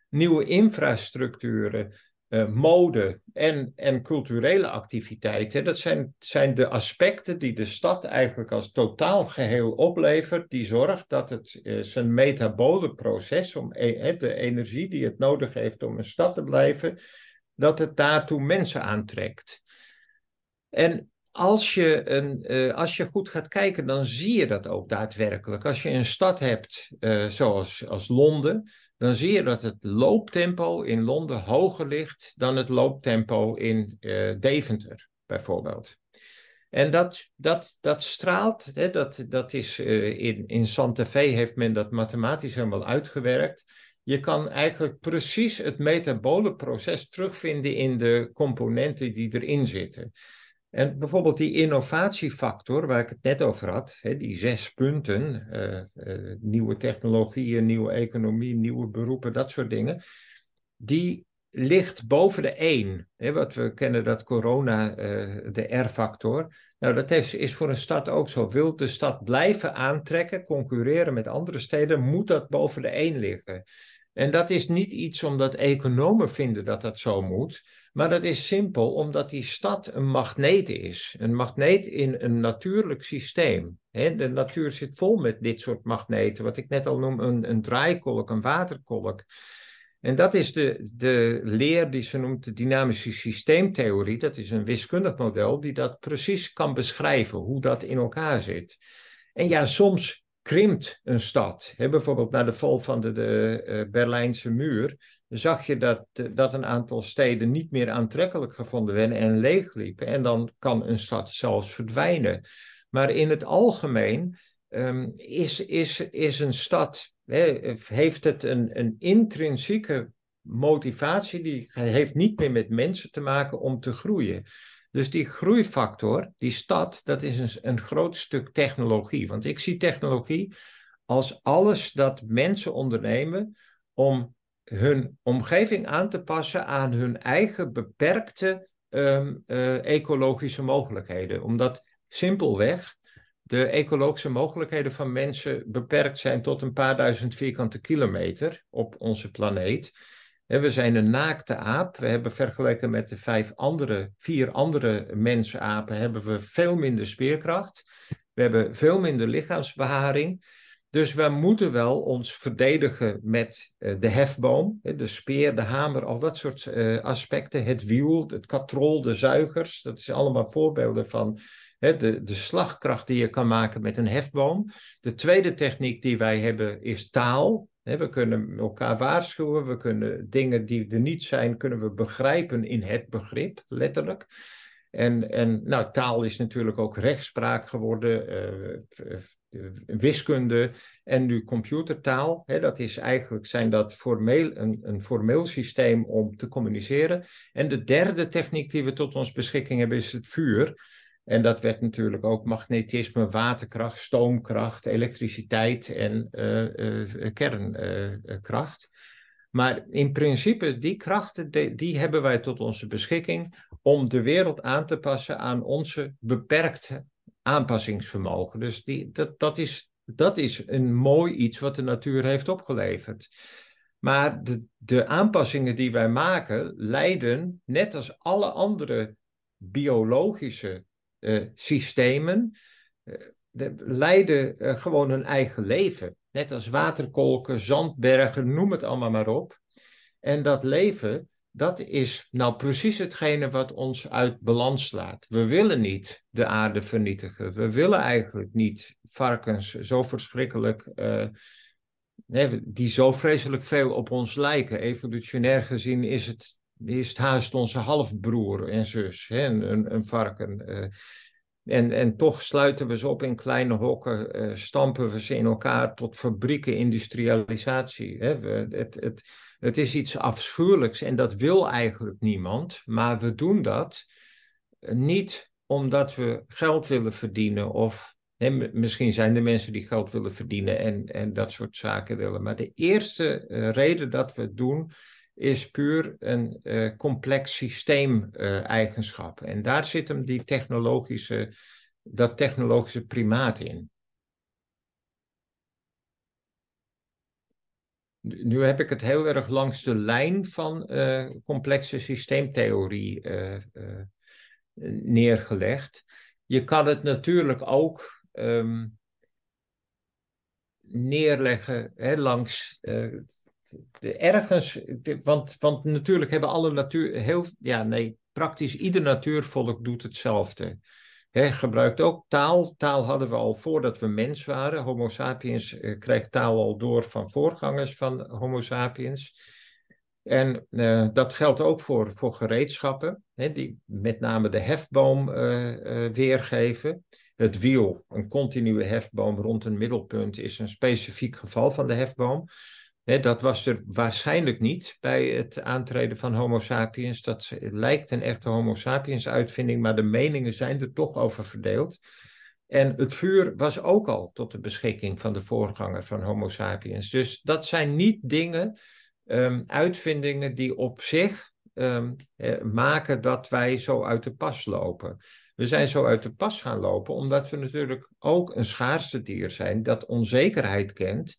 nieuwe infrastructuren, uh, mode en, en culturele activiteiten. Dat zijn, zijn de aspecten die de stad eigenlijk als totaal geheel oplevert. Die zorgt dat het uh, zijn metabole proces, om e de energie die het nodig heeft om een stad te blijven, dat het daartoe mensen aantrekt. En als je, een, uh, als je goed gaat kijken, dan zie je dat ook daadwerkelijk. Als je een stad hebt, zoals als Londen, dan zie je dat het looptempo in Londen hoger ligt dan het looptempo in uh, Deventer, bijvoorbeeld. En dat, dat, dat straalt, hè, dat, dat is in, in Santa Fe heeft men dat mathematisch helemaal uitgewerkt. Je kan eigenlijk precies het metabole proces terugvinden in de componenten die erin zitten. En bijvoorbeeld die innovatiefactor, waar ik het net over had, hè, die zes punten, uh, uh, nieuwe technologieën, nieuwe economie, nieuwe beroepen, dat soort dingen, die ligt boven de één. Hè, wat we kennen, dat corona, uh, de R-factor. Nou, dat is, is voor een stad ook zo. Wil de stad blijven aantrekken, concurreren met andere steden, moet dat boven de één liggen. En dat is niet iets omdat economen vinden dat dat zo moet, maar dat is simpel omdat die stad een magneet is. Een magneet in een natuurlijk systeem. De natuur zit vol met dit soort magneten, wat ik net al noem, een, een draaikolk, een waterkolk. En dat is de, de leer die ze noemt de dynamische systeemtheorie. Dat is een wiskundig model die dat precies kan beschrijven, hoe dat in elkaar zit. En ja, soms krimpt een stad. bijvoorbeeld na de val van de, uh, Berlijnse muur zag je dat, dat een aantal steden niet meer aantrekkelijk gevonden werden en leegliepen. En dan kan een stad zelfs verdwijnen. Maar in het algemeen ehm, is, is, is een stad, hè, heeft het een, een intrinsieke motivatie, die heeft niet meer met mensen te maken om te groeien. Dus die groeifactor, die stad, dat is een, een groot stuk technologie. Want ik zie technologie als alles dat mensen ondernemen om hun omgeving aan te passen aan hun eigen beperkte ehm, eh, ecologische mogelijkheden. Omdat simpelweg de ecologische mogelijkheden van mensen beperkt zijn tot een paar duizend vierkante kilometer op onze planeet. We zijn een naakte aap. We hebben vergeleken met de vijf andere, vier andere mensapen, hebben we veel minder speerkracht. We hebben veel minder lichaamsbeharing. Dus we moeten wel ons verdedigen met uh, de hefboom, de speer, de hamer, al dat soort uh, aspecten. Het wiel, het katrol, de zuigers. Dat is allemaal voorbeelden van de, de slagkracht die je kan maken met een hefboom. De tweede techniek die wij hebben is taal. We kunnen elkaar waarschuwen, we kunnen dingen die er niet zijn, kunnen we begrijpen in het begrip, letterlijk. En, en nou, taal is natuurlijk ook rechtspraak geworden, uh, wiskunde en nu computertaal. Hè, dat is eigenlijk zijn dat formeel, een, een formeel systeem om te communiceren. En de derde techniek die we tot ons beschikking hebben is het vuur. En dat werd natuurlijk ook magnetisme, waterkracht, stoomkracht, elektriciteit en uh, uh, kernkracht. maar in principe, die krachten, die, hebben wij tot onze beschikking om de wereld aan te passen aan onze beperkte aanpassingsvermogen. Dus die, dat, dat, is, dat is een mooi iets wat de natuur heeft opgeleverd. Maar de, de aanpassingen die wij maken leiden, net als alle andere biologische systemen, uh, leiden uh, gewoon hun eigen leven. Net als waterkolken, zandbergen, noem het allemaal maar op. En dat leven, dat is nou precies hetgene wat ons uit balans slaat. We willen niet de aarde vernietigen. We willen eigenlijk niet varkens zo verschrikkelijk, die zo vreselijk veel op ons lijken. Evolutionair gezien is het, is het haast onze halfbroer en zus, hè, een, een varken. Uh, en, en toch sluiten we ze op in kleine hokken, uh, stampen we ze in elkaar tot fabrieken, industrialisatie. Hè. Het, het, het is iets afschuwelijks en dat wil eigenlijk niemand, maar we doen dat niet omdat we geld willen verdienen of misschien zijn er mensen die geld willen verdienen en, en dat soort zaken willen. Maar de eerste uh, reden dat we het doen is puur een uh, complex systeemeigenschap. Uh, en daar zit hem die technologische, dat technologische primaat in. Nu heb ik het heel erg langs de lijn van uh, complexe systeemtheorie neergelegd. Je kan het natuurlijk ook um, neerleggen hè, langs ergens, want, want natuurlijk hebben alle natuur, heel, ja nee, praktisch ieder natuurvolk doet hetzelfde. He, gebruikt ook taal. Taal hadden we al voordat we mens waren. Homo sapiens uh, krijgt taal al door van voorgangers van Homo sapiens. En uh, dat geldt ook voor, voor gereedschappen, die met name de hefboom uh, weergeven. Het wiel, een continue hefboom rond een middelpunt, is een specifiek geval van de hefboom dat was er waarschijnlijk niet bij het aantreden van Homo sapiens. Dat lijkt een echte Homo sapiens uitvinding, maar de meningen zijn er toch over verdeeld. En het vuur was ook al tot de beschikking van de voorganger van Homo sapiens. Dus dat zijn niet dingen, um, uitvindingen die op zich um, eh, maken dat wij zo uit de pas lopen. We zijn zo uit de pas gaan lopen omdat we natuurlijk ook een schaarste dier zijn dat onzekerheid kent.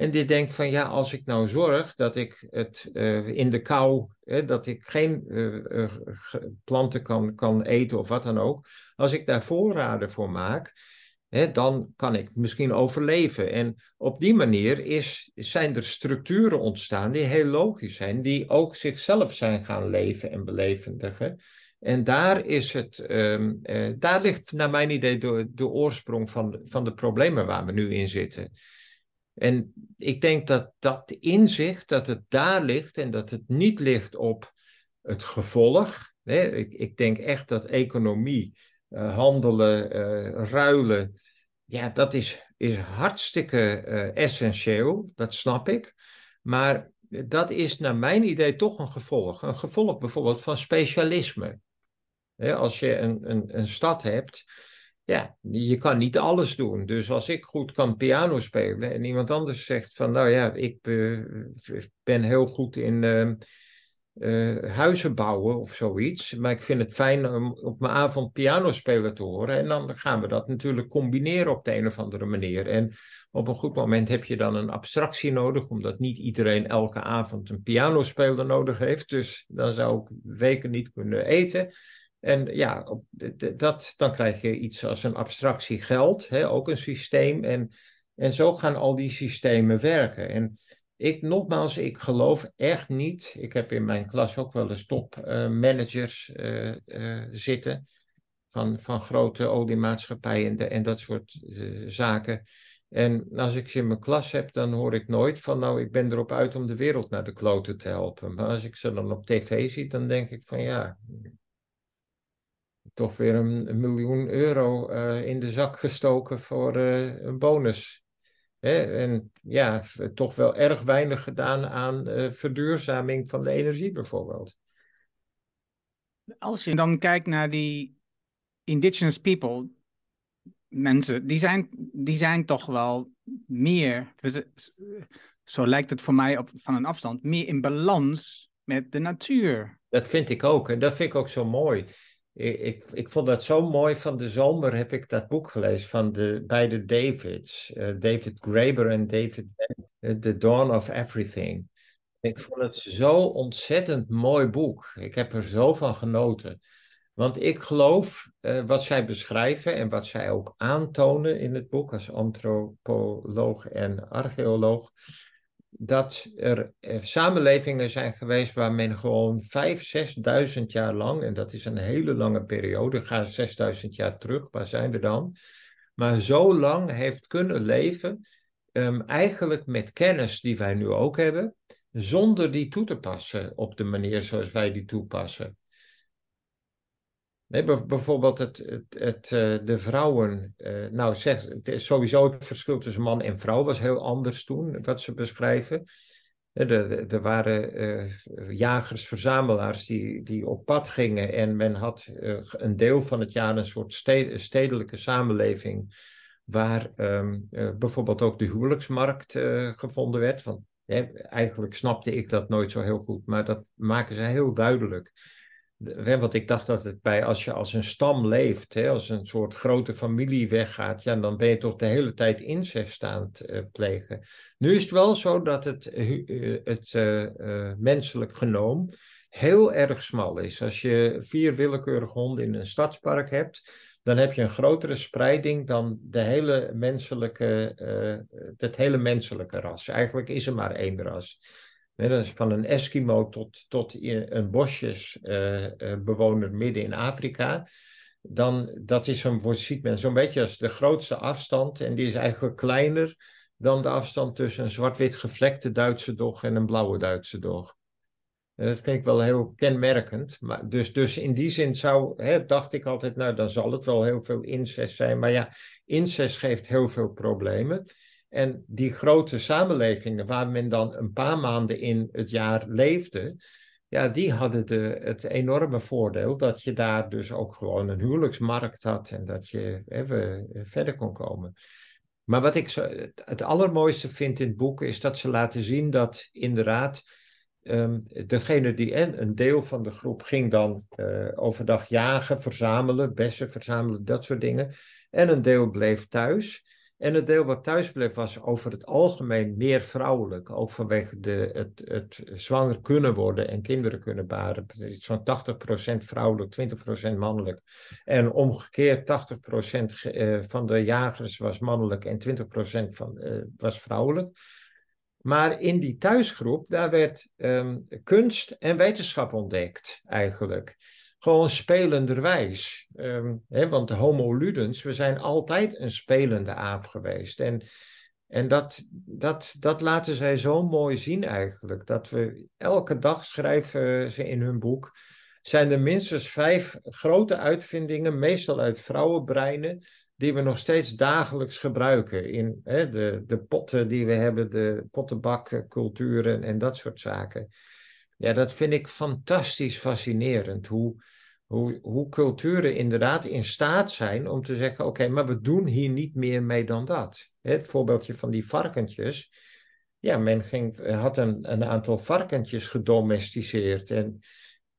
En die denkt van ja, als ik nou zorg dat ik het uh, in de kou, dat ik geen uh, planten kan, kan eten of wat dan ook. Als ik daar voorraden voor maak, dan kan ik misschien overleven. En op die manier is, zijn er structuren ontstaan die heel logisch zijn, die ook zichzelf zijn gaan leven en belevendigen. En daar, is het, um, daar ligt naar mijn idee de, de oorsprong van, van de problemen waar we nu in zitten. En ik denk dat dat inzicht, dat het daar ligt en dat het niet ligt op het gevolg. Ik, ik denk echt dat economie, uh, handelen, uh, ruilen, ja, dat is is hartstikke essentieel, dat snap ik. Maar dat is naar mijn idee toch een gevolg. Een gevolg bijvoorbeeld van specialisme. als je een, een, een stad hebt, ja, je kan niet alles doen. Dus als ik goed kan piano spelen en iemand anders zegt van, nou ja, ik ben heel goed in uh, huizen bouwen of zoiets. Maar ik vind het fijn om op mijn avond piano spelen te horen. En dan gaan we dat natuurlijk combineren op de een of andere manier. En op een goed moment heb je dan een abstractie nodig, omdat niet iedereen elke avond een pianospeler nodig heeft. Dus dan zou ik weken niet kunnen eten. En ja, op dat, dan krijg je iets als een abstractie geld, hè, ook een systeem. En, en zo gaan al die systemen werken. En ik, nogmaals, ik geloof echt niet. Ik heb in mijn klas ook wel eens topmanagers uh, uh, uh, zitten. Van, van grote oliemaatschappijen en, en dat soort eh, zaken. En als ik ze in mijn klas heb, dan hoor ik nooit van, nou, ik ben erop uit om de wereld naar de kloten te helpen. Maar als ik ze dan op tv zie, dan denk ik van, ja, toch weer een, miljoen euro uh, in de zak gestoken voor uh, een bonus. Hè? En ja, toch wel erg weinig gedaan aan uh, verduurzaming van de energie bijvoorbeeld. Als je dan kijkt naar die indigenous people, mensen, die zijn, die zijn toch wel meer, zo lijkt het voor mij op, van een afstand, meer in balans met de natuur. Dat vind ik ook en dat vind ik ook zo mooi ik, ik, vond dat zo mooi. Van de zomer heb ik dat boek gelezen van de beide Davids. Uh, David Graeber en David uh, The Dawn of Everything. Ik vond het zo ontzettend mooi boek. Ik heb er zo van genoten. Want ik geloof uh, wat zij beschrijven en wat zij ook aantonen in het boek als antropoloog en archeoloog dat er samenlevingen zijn geweest waar men gewoon vijf, zesduizend jaar lang, en dat is een hele lange periode, ga zesduizend jaar terug, waar zijn we dan? Maar zo lang heeft kunnen leven, um, eigenlijk met kennis die wij nu ook hebben, zonder die toe te passen op de manier zoals wij die toepassen. Bijvoorbeeld het, het, het, uh, de vrouwen. Uh, nou, zeg, sowieso het verschil tussen man en vrouw was heel anders toen, wat ze beschrijven. Er, er waren jagers, verzamelaars die, die op pad gingen en men had een deel van het jaar een soort stedelijke samenleving waar um, bijvoorbeeld ook de huwelijksmarkt gevonden werd. Want, eigenlijk snapte ik dat nooit zo heel goed, maar dat maken ze heel duidelijk. Want ik dacht dat het bij, als je als een stam leeft, hè, als een soort grote familie weggaat, ja, dan ben je toch de hele tijd incest uh, plegen. Nu is het wel zo dat het, het uh, menselijk genoom heel erg smal is. Als je vier willekeurige honden in een stadspark hebt, dan heb je een grotere spreiding dan de hele menselijke, het hele menselijke ras. Eigenlijk is er maar één ras dat is van een Eskimo tot, tot een bosjesbewoner uh, midden in Afrika. Dan, dat is een, ziet men zo'n beetje als de grootste afstand. En die is eigenlijk kleiner dan de afstand tussen een zwart-wit gevlekte Duitse dog en een blauwe Duitse dog. En dat vind ik wel heel kenmerkend. Maar dus, dus in die zin zou, hè, dacht ik altijd, nou dan zal het wel heel veel incest zijn. Maar ja, incest geeft heel veel problemen. En die grote samenlevingen waar men dan een paar maanden in het jaar leefde, ja, die hadden de, het enorme voordeel dat je daar dus ook gewoon een huwelijksmarkt had en dat je even verder kon komen. Maar wat ik zo, het allermooiste vind in het boek is dat ze laten zien dat inderdaad um, degene die en een deel van de groep ging dan uh, overdag jagen, verzamelen, bessen verzamelen, dat soort dingen. En een deel bleef thuis. En het deel wat thuis bleef was over het algemeen meer vrouwelijk. Ook vanwege de, het, het zwanger kunnen worden en kinderen kunnen baren. Zo'n 80% vrouwelijk, 20% mannelijk. En omgekeerd 80% eh, van de jagers was mannelijk en 20% van, uh, was vrouwelijk. Maar in die thuisgroep, daar werd um, kunst en wetenschap ontdekt eigenlijk gewoon spelenderwijs. Um, hè, want de homo ludens, we zijn altijd een spelende aap geweest. En, en dat, dat, dat laten zij zo mooi zien eigenlijk. Dat we elke dag schrijven ze in hun boek. zijn er minstens vijf grote uitvindingen, meestal uit vrouwenbreinen, die we nog steeds dagelijks gebruiken. In hè, de, de potten die we hebben, de pottenbakculturen en dat soort zaken. Ja, dat vind ik fantastisch fascinerend. Hoe, hoe, hoe culturen inderdaad in staat zijn om te zeggen: oké, maar we doen hier niet meer mee dan dat. Het voorbeeldje van die varkentjes. Ja, men ging, had een, een aantal varkentjes gedomesticeerd. En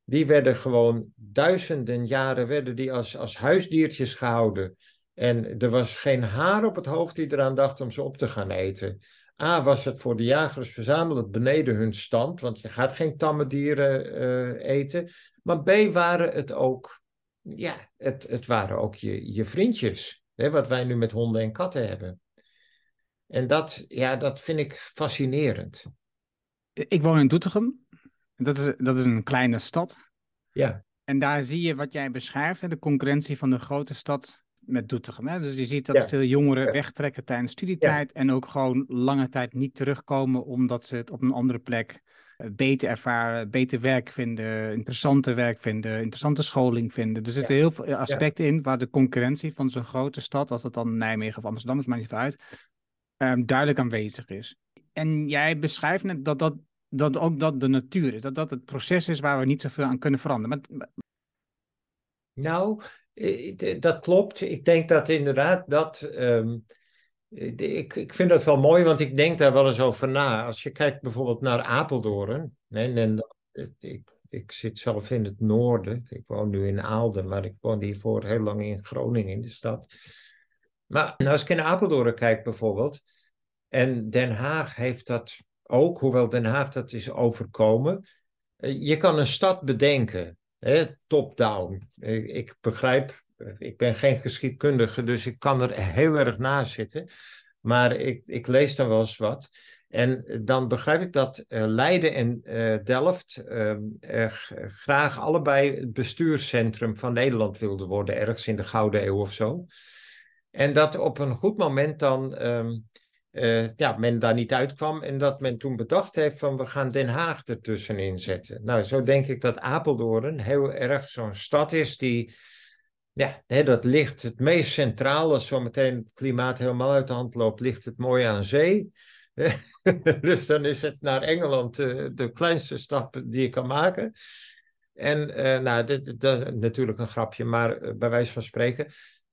die werden gewoon duizenden jaren werden die als, als huisdiertjes gehouden. En er was geen haar op het hoofd die eraan dacht om ze op te gaan eten. A, was het voor de jagers-verzamelaars beneden hun stand, want je gaat geen tamme dieren uh, eten. Maar B, waren het ook, ja, het, het waren ook je, je vriendjes. Hè, wat wij nu met honden en katten hebben. En dat, ja, dat vind ik fascinerend. Ik woon in Doetinchem. Dat is, dat is een kleine stad. Ja. En daar zie je wat jij beschrijft, hè, de concurrentie van de grote stad met Doetinchem. Hè? Dus je ziet dat veel jongeren wegtrekken tijdens studietijd en ook gewoon lange tijd niet terugkomen omdat ze het op een andere plek eh, beter ervaren, beter werk vinden, interessanter werk vinden, interessante scholing vinden. Er zitten heel veel aspecten in waar de concurrentie van zo'n grote stad, als dat dan Nijmegen of Amsterdam is, maakt niet uit, um, duidelijk aanwezig is. En jij beschrijft net dat, dat, dat ook dat de natuur is, dat dat het proces is waar we niet zoveel aan kunnen veranderen. Maar... Nou, eh, dat klopt. Ik denk dat inderdaad dat. Ehm, ik, ik vind dat wel mooi, want ik denk daar wel eens over na. Als je kijkt bijvoorbeeld naar Apeldoorn. En, en ik, ik zit zelf in het noorden. Ik woon nu in Aalden, maar ik woonde hiervoor heel lang in Groningen, in de stad. Maar als ik in Apeldoorn kijk bijvoorbeeld. En Den Haag heeft dat ook, hoewel Den Haag dat is overkomen. Eh, je kan een stad bedenken top-down. Ik, ik, begrijp, ik ben geen geschiedkundige, dus ik kan er heel erg naast zitten. Maar ik, ik lees dan wel eens wat. En dan begrijp ik dat uh, Leiden en uh, Delft uh, graag allebei het bestuurscentrum van Nederland wilden worden, ergens in de Gouden Eeuw of zo. En dat op een goed moment dan um, uh, ja, men daar niet uitkwam en dat men toen bedacht heeft van we gaan Den Haag ertussenin zetten. Nou, zo denk ik dat Apeldoorn heel erg zo'n stad is die, ja, hè, dat ligt het meest centraal, als zometeen het klimaat helemaal uit de hand loopt, ligt het mooi aan zee. dus dan is het naar Engeland uh, de kleinste stap die je kan maken. En uh, nou, dat is natuurlijk een grapje, maar bij wijze van spreken.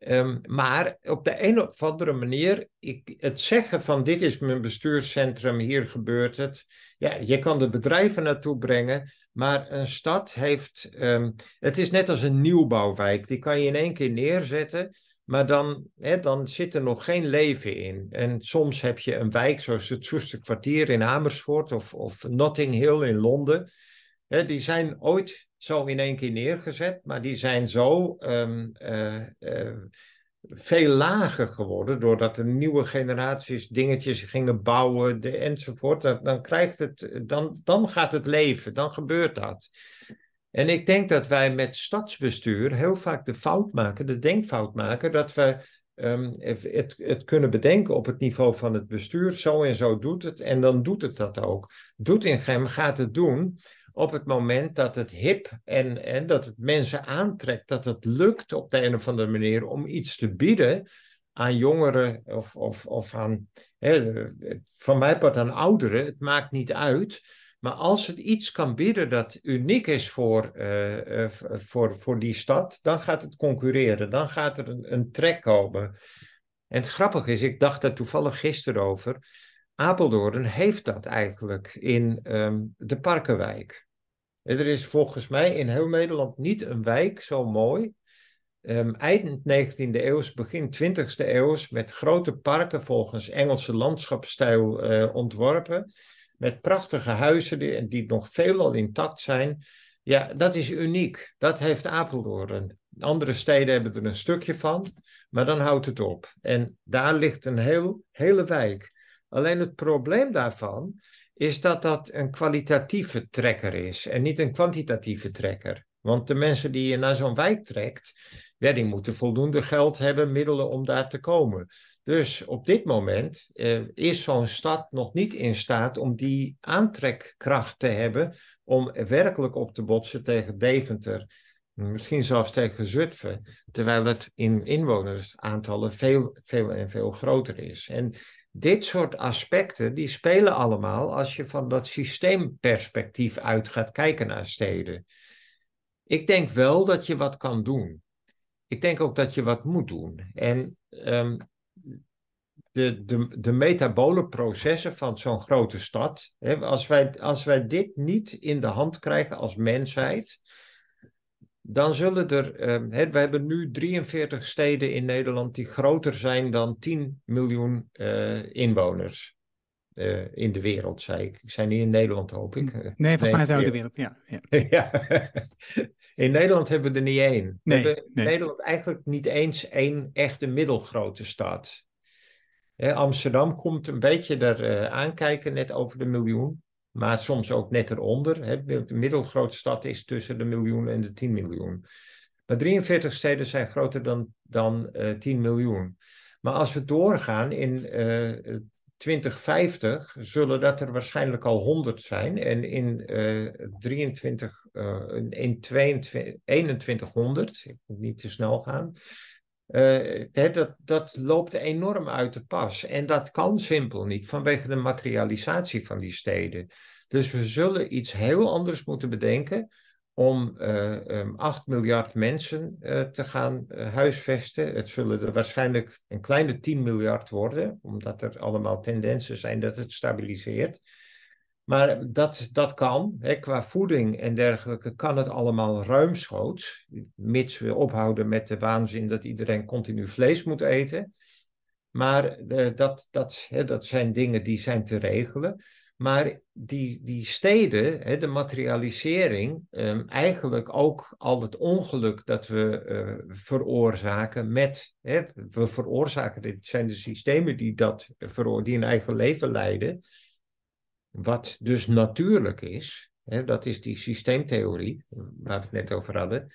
Um, maar op de een of andere manier, ik, het zeggen van dit is mijn bestuurscentrum, hier gebeurt het. Ja, je kan de bedrijven naartoe brengen, maar een stad heeft, um, het is net als een nieuwbouwwijk, die kan je in één keer neerzetten, maar dan, dan zit er nog geen leven in. En soms heb je een wijk zoals het Soester kwartier in Amersfoort of, of Notting Hill in Londen. Die zijn ooit zo in één keer neergezet, maar die zijn zo um, uh, uh, veel lager geworden doordat de nieuwe generaties dingetjes gingen bouwen de, enzovoort. Dan, dan, krijgt het, dan, dan gaat het leven, dan gebeurt dat. En ik denk dat wij met stadsbestuur heel vaak de fout maken, de denkfout maken, dat we um, het, het kunnen bedenken op het niveau van het bestuur. Zo en zo doet het en dan doet het dat ook. Doetinchem gaat het doen op het moment dat het hip en, en dat het mensen aantrekt, dat het lukt op de een of andere manier om iets te bieden aan jongeren of, of, of aan, van mij part aan ouderen, het maakt niet uit. Maar als het iets kan bieden dat uniek is voor, uh, uh, voor, voor die stad, dan gaat het concurreren. Dan gaat er een, trek komen. En het grappige is, ik dacht daar toevallig gisteren over. Apeldoorn heeft dat eigenlijk in um, de Parkenwijk. Er is volgens mij in heel Nederland niet een wijk zo mooi. Um, eind 19e eeuw, begin 20e eeuw, met grote parken volgens Engelse landschapsstijl uh, ontworpen. Met prachtige huizen die, die nog veelal intact zijn. Ja, dat is uniek. Dat heeft Apeldoorn. Andere steden hebben er een stukje van, maar dan houdt het op. En daar ligt een heel, hele wijk. Alleen het probleem daarvan is dat dat een kwalitatieve trekker is en niet een kwantitatieve trekker. Want de mensen die je naar zo'n wijk trekt, ja, die moeten voldoende geld hebben, middelen om daar te komen. Dus op dit moment uh, is zo'n stad nog niet in staat om die aantrekkracht te hebben om werkelijk op te botsen tegen Deventer, misschien zelfs tegen Zutphen, terwijl het in inwonersaantallen veel, veel en veel groter is. En dit soort aspecten, die spelen allemaal als je van dat systeemperspectief uit gaat kijken naar steden. Ik denk wel dat je wat kan doen. Ik denk ook dat je wat moet doen. En um, de, de, de metabole processen van zo'n grote stad, hè, als, wij, als wij dit niet in de hand krijgen als mensheid, dan zullen er, uh, we hebben nu 43 steden in Nederland die groter zijn dan 10 miljoen uh, inwoners. Uh, in de wereld, zei ik. Ik zei niet in Nederland, hoop ik. Nee, volgens mij zijn we de wereld, ja. ja. ja. in Nederland hebben we er niet één. Nee, we hebben in nee. Nederland eigenlijk niet eens één echte middelgrote stad. Amsterdam komt een beetje daar aankijken, net over de miljoen maar soms ook net eronder. Hè. De middelgrote stad is tussen de miljoen en de 10 miljoen. Maar 43 steden zijn groter dan, dan uh, eh, 10 miljoen. Maar als we doorgaan in uh, eh, 2050, zullen dat er waarschijnlijk al 100 zijn. En in, uh, 23, in 22, 2100, ik moet niet te snel gaan, uh, dat, loopt enorm uit de pas. En dat kan simpel niet vanwege de materialisatie van die steden. Dus we zullen iets heel anders moeten bedenken om uh, um, 8 miljard mensen uh, te gaan huisvesten. Het zullen er waarschijnlijk een kleine 10 miljard worden, omdat er allemaal tendensen zijn dat het stabiliseert. Maar dat, dat kan. Hè, qua voeding en dergelijke kan het allemaal ruimschoots. Mits we ophouden met de waanzin dat iedereen continu vlees moet eten. Maar uh, dat, dat, hè, dat zijn dingen die zijn te regelen. Maar die, die steden, hè, de materialisering, um, eigenlijk ook al het ongeluk dat we uh, veroorzaken met, hè, we veroorzaken, dit zijn de systemen die, dat, die een eigen leven leiden wat dus natuurlijk is, hè, dat is die systeemtheorie waar we het net over hadden.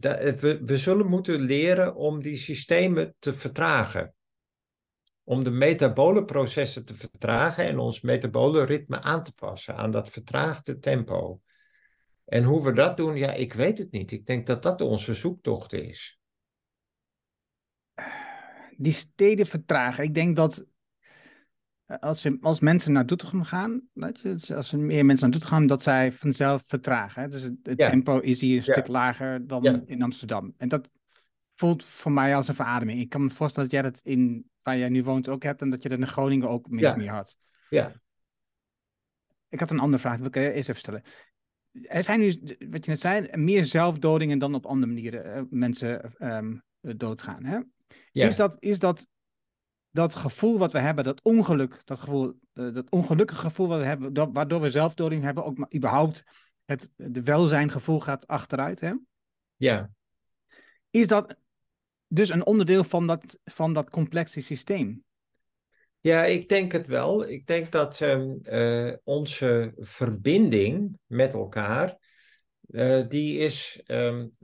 we, we zullen moeten leren om die systemen te vertragen. Om de metabole processen te vertragen en ons metabole ritme aan te passen aan dat vertraagde tempo. En hoe we dat doen, ja, ik weet het niet. Ik denk dat dat onze zoektocht is. Die steden vertragen. Ik denk dat als, je, als mensen naar Doetinchem gaan, weet je, als er meer mensen naar Doetinchem gaan, dat zij vanzelf vertragen. Hè? Dus het, tempo is hier een stuk lager dan in Amsterdam. En dat voelt voor mij als een verademing. Ik kan me voorstellen dat jij dat in waar jij nu woont ook hebt en dat je dat in Groningen ook meer, meer had. Ja. Ik had een andere vraag, dat wil ik eerst even stellen. Er zijn nu, wat je net zei, meer zelfdodingen dan op andere manieren uh, mensen um, doodgaan. Hè? Ja. Is, dat, is dat dat gevoel wat we hebben, dat ongeluk, dat, gevoel, uh, dat ongelukkige gevoel wat we hebben, dat, waardoor we zelfdoding hebben, ook maar überhaupt het de welzijngevoel gaat achteruit. Hè? Ja. Is dat dus een onderdeel van dat, van dat complexe systeem? Ja, ik denk het wel. Ik denk dat um, uh, onze verbinding met elkaar, uh, die, is, um,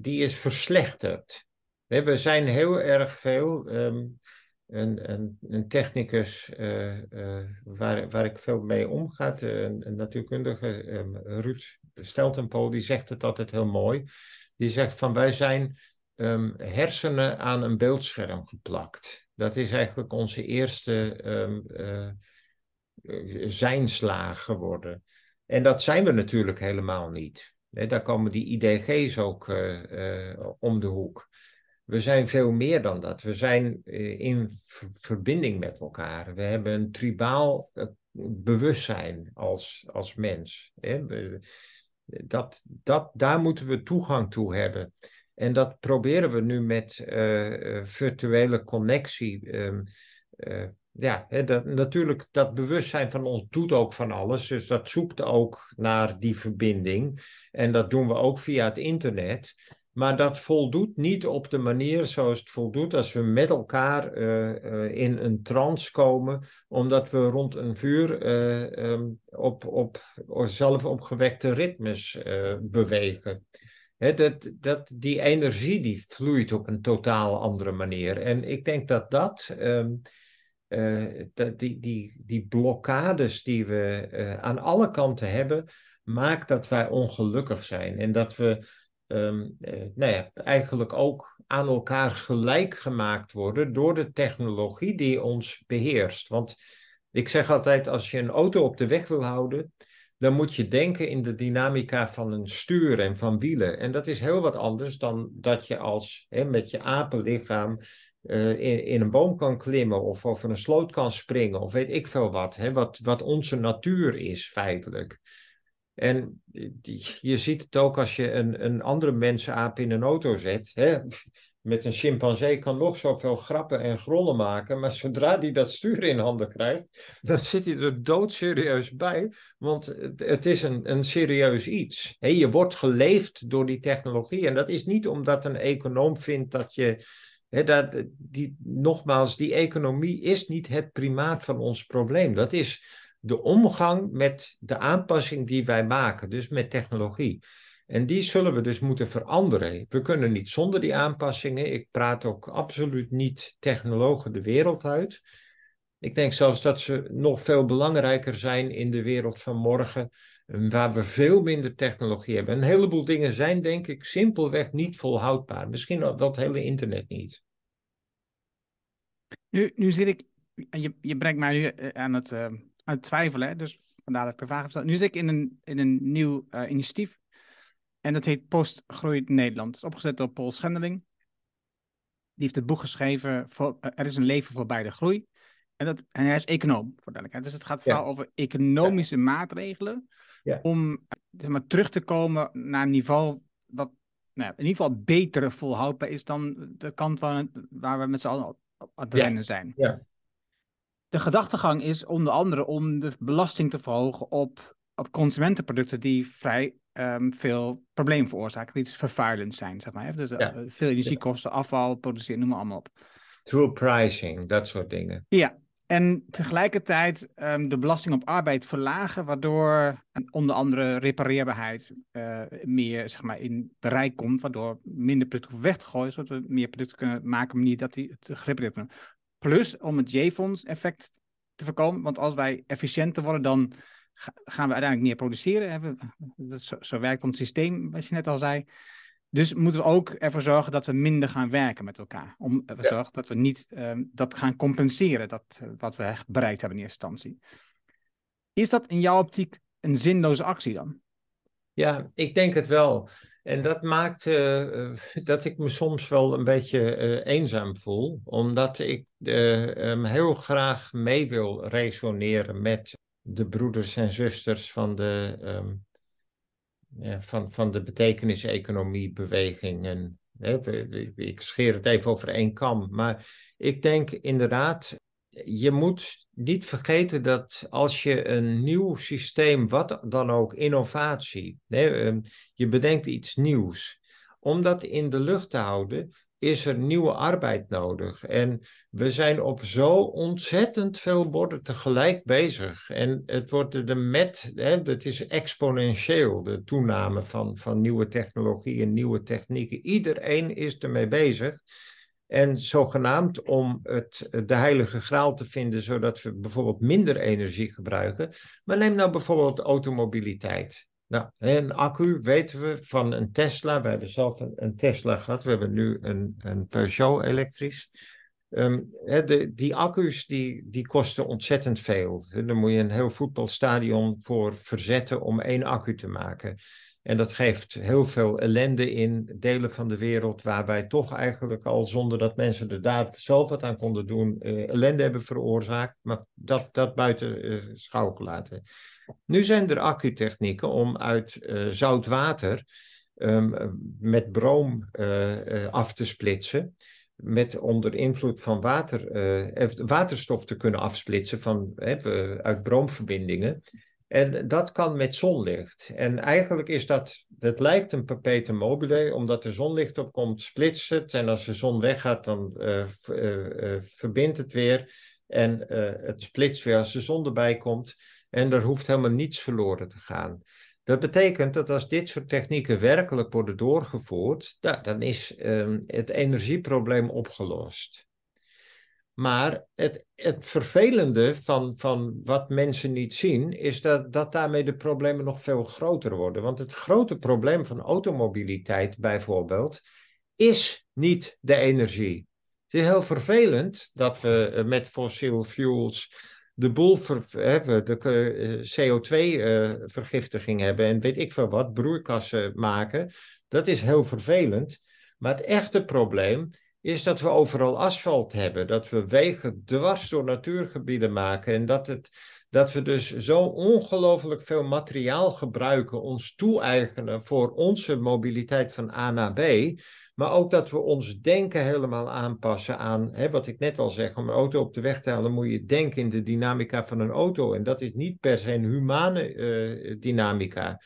die is verslechterd. We zijn heel erg veel. Um, een, een, technicus uh, uh, waar, waar ik veel mee omga, een, een natuurkundige, um, Ruud Steltenpool, die zegt het altijd heel mooi. Die zegt van wij zijn um, hersenen aan een beeldscherm geplakt. Dat is eigenlijk onze eerste uh, zijnslaag geworden. En dat zijn we natuurlijk helemaal niet. daar komen die IDG's ook om de hoek. We zijn veel meer dan dat. We zijn eh, in verbinding met elkaar. We hebben een tribaal eh, bewustzijn als, als mens. Dat, dat, daar moeten we toegang toe hebben. En dat proberen we nu met uh, virtuele connectie. Uh, ja, dat, natuurlijk, dat bewustzijn van ons doet ook van alles. Dus dat zoekt ook naar die verbinding. En dat doen we ook via het internet. Maar dat voldoet niet op de manier zoals het voldoet als we met elkaar in een trance komen, omdat we rond een vuur ehm, op, op zelf opgewekte ritmes bewegen dat, dat, die energie die vloeit op een totaal andere manier. En ik denk dat dat, ehm, eh, dat die, die, die blokkades die we eh, aan alle kanten hebben, maakt dat wij ongelukkig zijn. En dat we um, nou ja, eigenlijk ook aan elkaar gelijk gemaakt worden door de technologie die ons beheerst. Want ik zeg altijd, als je een auto op de weg wil houden, dan moet je denken in de dynamica van een stuur en van wielen. En dat is heel wat anders dan dat je als hè, met je apenlichaam in, in, een boom kan klimmen of over een sloot kan springen of weet ik veel wat. Hè, wat, wat onze natuur is feitelijk. En je ziet het ook als je een, een andere mensaap in een auto zet. Hè? Met een chimpansee kan nog zoveel grappen en grollen maken. Maar zodra die dat stuur in handen krijgt, dan zit hij er doodserieus bij. Want het, is een, een serieus iets. Hè? Je wordt geleefd door die technologie. En dat is niet omdat een econoom vindt dat je. Dat, die, nogmaals, die economie is niet het primaat van ons probleem. Dat is de omgang met de aanpassing die wij maken, dus met technologie. En die zullen we dus moeten veranderen. We kunnen niet zonder die aanpassingen. Ik praat ook absoluut niet technologen de wereld uit. Ik denk zelfs dat ze nog veel belangrijker zijn in de wereld van morgen, waar we veel minder technologie hebben. Een heleboel dingen zijn, denk ik, simpelweg niet volhoudbaar. Misschien dat hele internet niet. Nu, nu zit ik, je, je brengt mij nu eh, aan het, uh, aan het twijfelen, dus vandaar dat ik de vraag heb gesteld. Nu zit ik in een, in een nieuw uh, initiatief en dat heet Postgroei Nederland. Het is opgezet door Paul Schendeling. Die heeft het boek geschreven, voor, Er is een leven voorbij de groei. En, dat, en hij is econoom, voor duidelijkheid. Dus het gaat vooral over economische maatregelen ja. om zeg maar, terug te komen naar een niveau wat nou, in ieder geval beter volhoudbaar is dan de kant van, waar we met z'n allen aan het rennen zijn. Ja. De gedachtegang is onder andere om de belasting te verhogen op, op consumentenproducten die vrij um, veel problemen veroorzaken, die dus vervuilend zijn, zeg maar. Dus uh, veel energiekosten, afval, produceren, noem maar allemaal op. True pricing, dat soort dingen. Ja, en tegelijkertijd um, de belasting op arbeid verlagen, waardoor onder andere repareerbaarheid uh, meer zeg maar, in bereik komt, waardoor minder producten weg te gooien, zodat we meer producten kunnen maken op manier dat die gerepareerd kunnen Plus om het J-fonds effect te voorkomen. Want als wij efficiënter worden, dan gaan we uiteindelijk meer produceren. Zo, zo werkt ons systeem, wat je net al zei. Dus moeten we ook ervoor zorgen dat we minder gaan werken met elkaar. Om ervoor zorgen dat we niet um, dat gaan compenseren, dat, uh, wat we bereikt hebben in eerste instantie. Is dat in jouw optiek een zinloze actie dan? Ja, ik denk het wel. En dat maakt uh, dat ik me soms wel een beetje uh, eenzaam voel, omdat ik um, heel graag mee wil resoneren met de broeders en zusters van de, um, ja, van, van de betekenis-economie-beweging. En, ik scheer het even over één kam, maar ik denk inderdaad je moet niet vergeten dat als je een nieuw systeem, wat dan ook, innovatie, hè, je bedenkt iets nieuws, om dat in de lucht te houden, is er nieuwe arbeid nodig. En we zijn op zo ontzettend veel borden tegelijk bezig. En het wordt de met, hè, het is exponentieel, de toename van, van nieuwe technologieën, nieuwe technieken. Iedereen is ermee bezig. En zogenaamd om het, de heilige graal te vinden, zodat we bijvoorbeeld minder energie gebruiken. Maar neem nou bijvoorbeeld automobiliteit. Nou, een accu weten we van een Tesla. We hebben zelf een, Tesla gehad. We hebben nu een, een Peugeot elektrisch. De, die accu's die, die kosten ontzettend veel. Daar moet je een heel voetbalstadion voor verzetten om één accu te maken. En dat geeft heel veel ellende in delen van de wereld waar wij toch eigenlijk al zonder dat mensen er daar zelf wat aan konden doen, uh, ellende hebben veroorzaakt. Maar dat, dat buiten uh, schouw gelaten. Nu zijn er accutechnieken om uit uh, zout water um, met broom af te splitsen. Met onder invloed van water, waterstof te kunnen afsplitsen van, uit broomverbindingen. En dat kan met zonlicht. En eigenlijk is dat, dat lijkt een perpetuum mobile, omdat er zonlicht op komt, splitst het. En als de zon weggaat, dan uh, uh, verbindt het weer. En het splitst weer als de zon erbij komt. En er hoeft helemaal niets verloren te gaan. Dat betekent dat als dit soort technieken werkelijk worden doorgevoerd, dan is um, het energieprobleem opgelost. Maar het, het vervelende van, van wat mensen niet zien, is dat, dat daarmee de problemen nog veel groter worden. Want het grote probleem van automobiliteit bijvoorbeeld, is niet de energie. Het is heel vervelend dat we eh, met fossiel fuels de boel hebben, de eh, CO2-vergiftiging eh, hebben en weet ik veel wat, broeikassen maken. Dat is heel vervelend. Maar het echte probleem is dat we overal asfalt hebben, dat we wegen dwars door natuurgebieden maken en dat, het, dat we dus zo ongelooflijk veel materiaal gebruiken, ons toe-eigenen voor onze mobiliteit van A naar B, maar ook dat we ons denken helemaal aanpassen aan, hè, wat ik net al zeg, om een auto op de weg te halen moet je denken in de dynamica van een auto en dat is niet per se een humane uh, dynamica.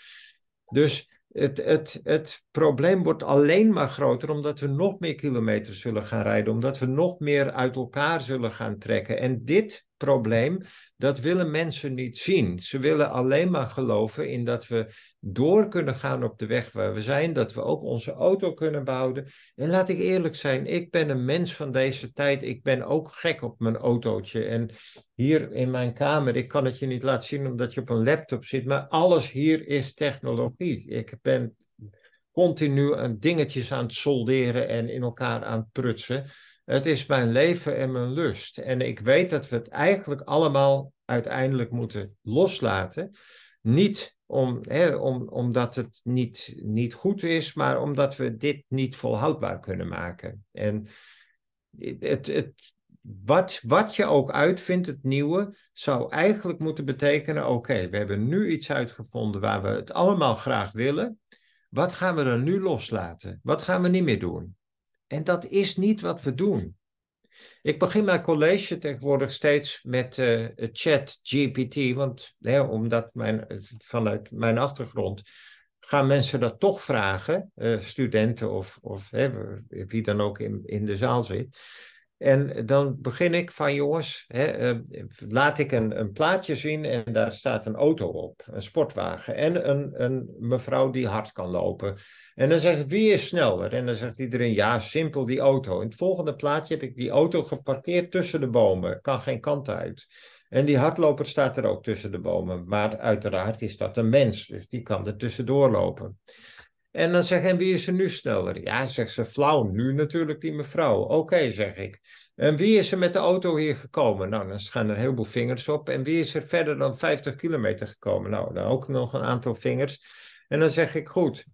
Dus het, het, het probleem wordt alleen maar groter omdat we nog meer kilometers zullen gaan rijden, omdat we nog meer uit elkaar zullen gaan trekken. En dit probleem, dat willen mensen niet zien. Ze willen alleen maar geloven in dat we door kunnen gaan op de weg waar we zijn, dat we ook onze auto kunnen bouwen. En laat ik eerlijk zijn, ik ben een mens van deze tijd. Ik ben ook gek op mijn autootje. En hier in mijn kamer, ik kan het je niet laten zien omdat je op een laptop zit, maar alles hier is technologie. Ik ben continu aan dingetjes aan het solderen en in elkaar aan het prutsen. Het is mijn leven en mijn lust. En ik weet dat we het eigenlijk allemaal uiteindelijk moeten loslaten. Niet om, hè, om, omdat het niet, niet goed is, maar omdat we dit niet volhoudbaar kunnen maken. En het, het, wat, wat je ook uitvindt, het nieuwe, zou eigenlijk moeten betekenen: oké, we hebben nu iets uitgevonden waar we het allemaal graag willen. Wat gaan we er nu loslaten? Wat gaan we niet meer doen? En dat is niet wat we doen. Ik begin mijn college tegenwoordig steeds met uh, chat GPT, want hè, omdat mijn, vanuit mijn achtergrond gaan mensen dat toch vragen, uh, studenten of, of hè, wie dan ook in, in de zaal zit. En dan begin ik van jongens, hè, eh, laat ik een, een plaatje zien en daar staat een auto op, een sportwagen en een, een mevrouw die hard kan lopen. En dan zeg ik, wie is sneller? En dan zegt iedereen, ja, simpel die auto. In het volgende plaatje heb ik die auto geparkeerd tussen de bomen, kan geen kant uit. En die hardloper staat er ook tussen de bomen, maar uiteraard is dat een mens, dus die kan er tussendoor lopen. En dan zeg ik, en wie is er nu sneller? Ja, zegt ze, flauw, nu natuurlijk die mevrouw. Oké, zeg ik. En wie is er met de auto hier gekomen? Nou, dan gaan er heel veel vingers op. En wie is er verder dan 50 kilometer gekomen? Nou, dan ook nog een aantal vingers. En dan zeg ik, goed,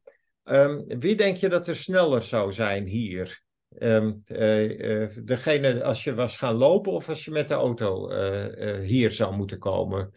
um, wie denk je dat er sneller zou zijn hier? Um, uh, uh, degene als je was gaan lopen of als je met de auto uh, hier zou moeten komen?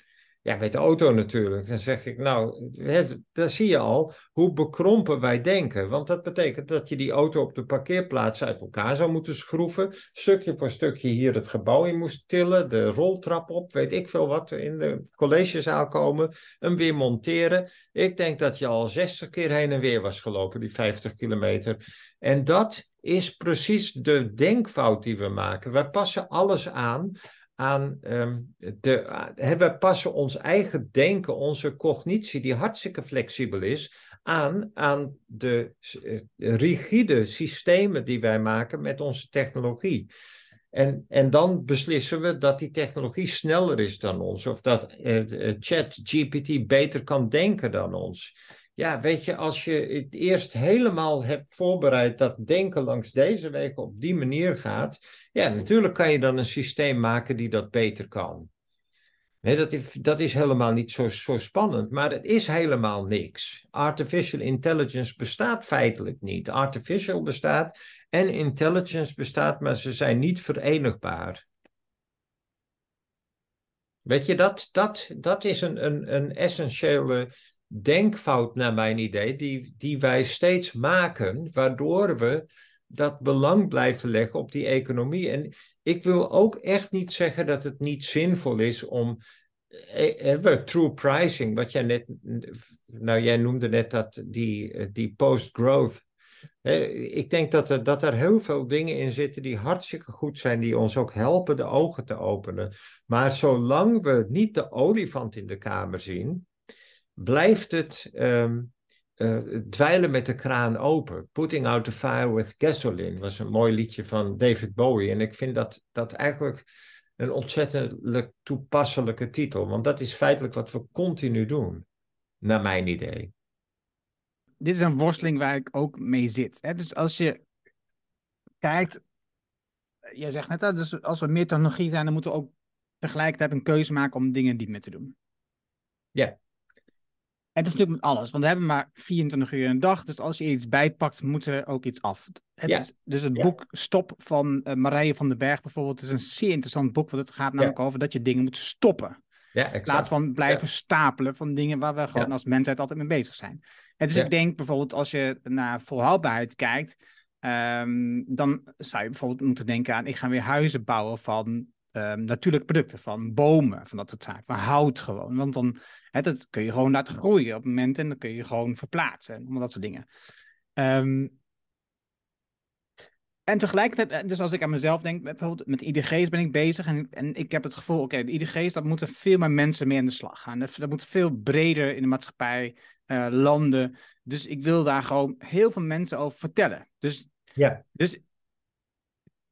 Ja, met de auto natuurlijk. Dan zeg ik, nou, het, daar zie je al hoe bekrompen wij denken. Want dat betekent dat je die auto op de parkeerplaats uit elkaar zou moeten schroeven. Stukje voor stukje hier het gebouw in moest tillen. De roltrap op, weet ik veel wat, in de collegezaal komen. Hem weer monteren. Ik denk dat je al 60 keer heen en weer was gelopen, die 50 kilometer. En dat is precies de denkfout die we maken. Wij passen alles aan aan um, de, we passen ons eigen denken, onze cognitie, die hartstikke flexibel is, aan, aan de uh, rigide systemen die wij maken met onze technologie. En, en dan beslissen we dat die technologie sneller is dan ons, of dat uh, ChatGPT beter kan denken dan ons ja, weet je, als je het eerst helemaal hebt voorbereid dat denken langs deze weg op die manier gaat, ja, natuurlijk kan je dan een systeem maken die dat beter kan. Dat, is, dat is helemaal niet zo, zo spannend, maar het is helemaal niks. Artificial intelligence bestaat feitelijk niet. Artificial bestaat en intelligence bestaat, maar ze zijn niet verenigbaar. Weet je, dat, dat, dat is een, een, een essentiële denkfout, naar mijn idee, die, die wij steeds maken, waardoor we dat belang blijven leggen op die economie. En ik wil ook echt niet zeggen dat het niet zinvol is om hebben we true pricing, wat jij net, nou jij noemde net dat die, die post-growth. Ik denk dat er, dat er heel veel dingen in zitten die hartstikke goed zijn, die ons ook helpen de ogen te openen. Maar zolang we niet de olifant in de kamer zien, blijft het um, uh, dweilen met de kraan open. Putting out the fire with gasoline was een mooi liedje van David Bowie. En ik vind dat, dat eigenlijk een ontzettend toepasselijke titel. Want dat is feitelijk wat we continu doen, naar mijn idee. Dit is een worsteling waar ik ook mee zit. Hè? Dus als je kijkt, je zegt net, dus als we meer technologie zijn, dan moeten we ook tegelijkertijd een keuze maken om dingen niet meer te doen. Ja. En het is natuurlijk met alles, want we hebben maar 24 uur een dag. Dus als je iets bijpakt, moet er ook iets af. Het ja. dus het boek Stop van uh, Marije van den Berg bijvoorbeeld is een zeer interessant boek. Want het gaat namelijk over dat je dingen moet stoppen. In plaats van blijven stapelen van dingen waar we gewoon als mensheid altijd mee bezig zijn. En dus ik denk bijvoorbeeld als je naar volhoudbaarheid kijkt. Um, dan zou je bijvoorbeeld moeten denken aan, ik ga weer huizen bouwen van um, natuurlijke producten, van bomen, van dat soort zaken. Maar hout gewoon. Want dan hè, dat kun je gewoon laten groeien op het moment en dan kun je gewoon verplaatsen. Allemaal dat soort dingen. Um, en tegelijkertijd, dus als ik aan mezelf denk, bijvoorbeeld met IDG's ben ik bezig en, en ik heb het gevoel, oké, de IDG's, dat moeten veel meer mensen mee aan de slag gaan. Dat, dat moet veel breder in de maatschappij uh, landen. Dus ik wil daar gewoon heel veel mensen over vertellen. Dus, ja. dus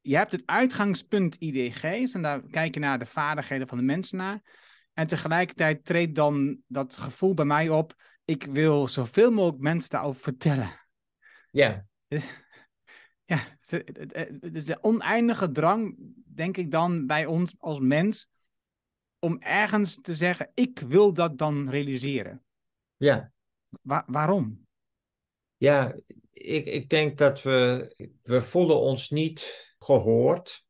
je hebt het uitgangspunt IDG's en daar kijk je naar de vaardigheden van de mensen naar. En tegelijkertijd treedt dan dat gevoel bij mij op, ik wil zoveel mogelijk mensen daarover vertellen. Ja. Dus, ja, het is de oneindige drang, denk ik dan, bij ons als mens, om ergens te zeggen, ik wil dat dan realiseren. Ja. waarom? Ja, ik, ik denk dat we, we voelen ons niet gehoord.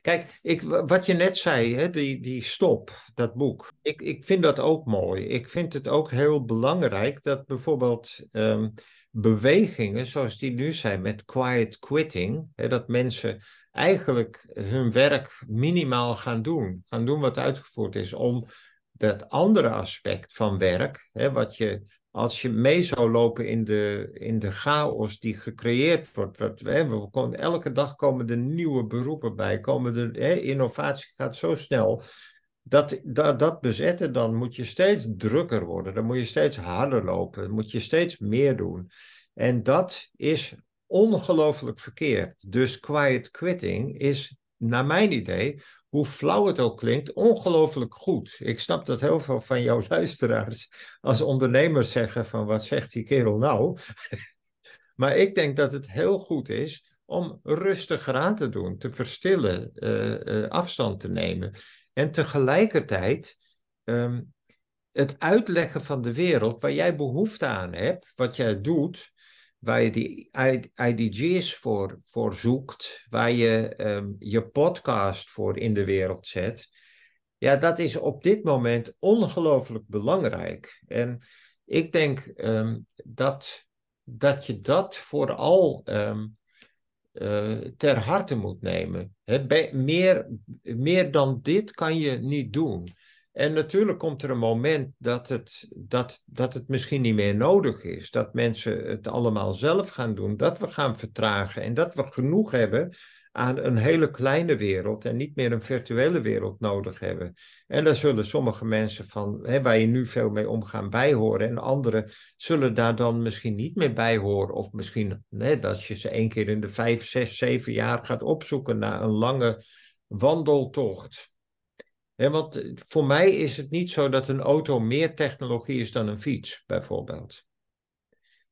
Kijk, ik, wat je net zei, hè, die, die stop, dat boek. Ik, ik vind dat ook mooi. Ik vind het ook heel belangrijk dat bijvoorbeeld um, bewegingen zoals die nu zijn met quiet quitting, hè, dat mensen eigenlijk hun werk minimaal gaan doen. Gaan doen wat uitgevoerd is om dat andere aspect van werk, hè, wat je als je mee zou lopen in de, in de chaos die gecreëerd wordt. Wat, hè, we komen, elke dag komen er nieuwe beroepen bij. Komen er, hè, innovatie gaat zo snel. Dat, dat, bezetten, dan moet je steeds drukker worden. Dan moet je steeds harder lopen. Dan moet je steeds meer doen. En dat is ongelooflijk verkeerd. Dus quiet quitting is, naar mijn idee, hoe flauw het ook klinkt, ongelooflijk goed. Ik snap dat heel veel van jouw luisteraars als ondernemers zeggen van wat zegt die kerel nou? maar ik denk dat het heel goed is om rustiger aan te doen, te verstillen, uh, uh, afstand te nemen. En tegelijkertijd um, het uitleggen van de wereld waar jij behoefte aan hebt, wat jij doet, waar je die IDG's voor, voor zoekt, waar je um, je podcast voor in de wereld zet. Ja, dat is op dit moment ongelooflijk belangrijk. En ik denk um, dat, dat je dat vooral um, ter harte moet nemen. He, meer, meer dan dit kan je niet doen. En natuurlijk komt er een moment dat het, dat, dat het misschien niet meer nodig is. Dat mensen het allemaal zelf gaan doen. Dat we gaan vertragen. En dat we genoeg hebben aan een hele kleine wereld. En niet meer een virtuele wereld nodig hebben. En daar zullen sommige mensen van, hè, waar je nu veel mee omgaan, bijhoren. En anderen zullen daar dan misschien niet meer bij horen. Of misschien hè, dat je ze één keer in de vijf, zes, zeven jaar gaat opzoeken naar een lange wandeltocht want eh, voor mij is het niet zo dat een auto meer technologie is dan een fiets, bijvoorbeeld.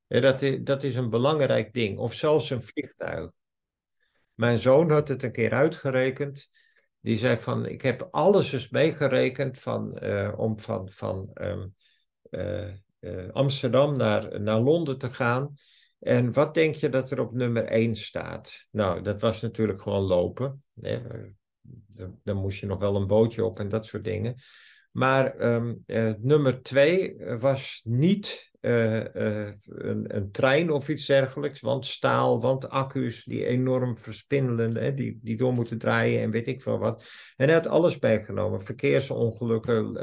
dat, is, dat is een belangrijk ding. Of zelfs een vliegtuig. Mijn zoon had het een keer uitgerekend. Die zei van, ik heb alles eens meegerekend van, uh, om van, van uh, uh, Amsterdam naar, naar Londen te gaan. En wat denk je dat er op nummer 1 staat? Nou, dat was natuurlijk gewoon lopen. Hè dan moest je nog wel een bootje op en dat soort dingen. Maar um, uh, nummer twee was niet een, een, trein of iets dergelijks. Want staal, want accu's die enorm verspindelen, hè, die, die door moeten draaien en weet ik veel wat. En hij had alles bijgenomen. Verkeersongelukken,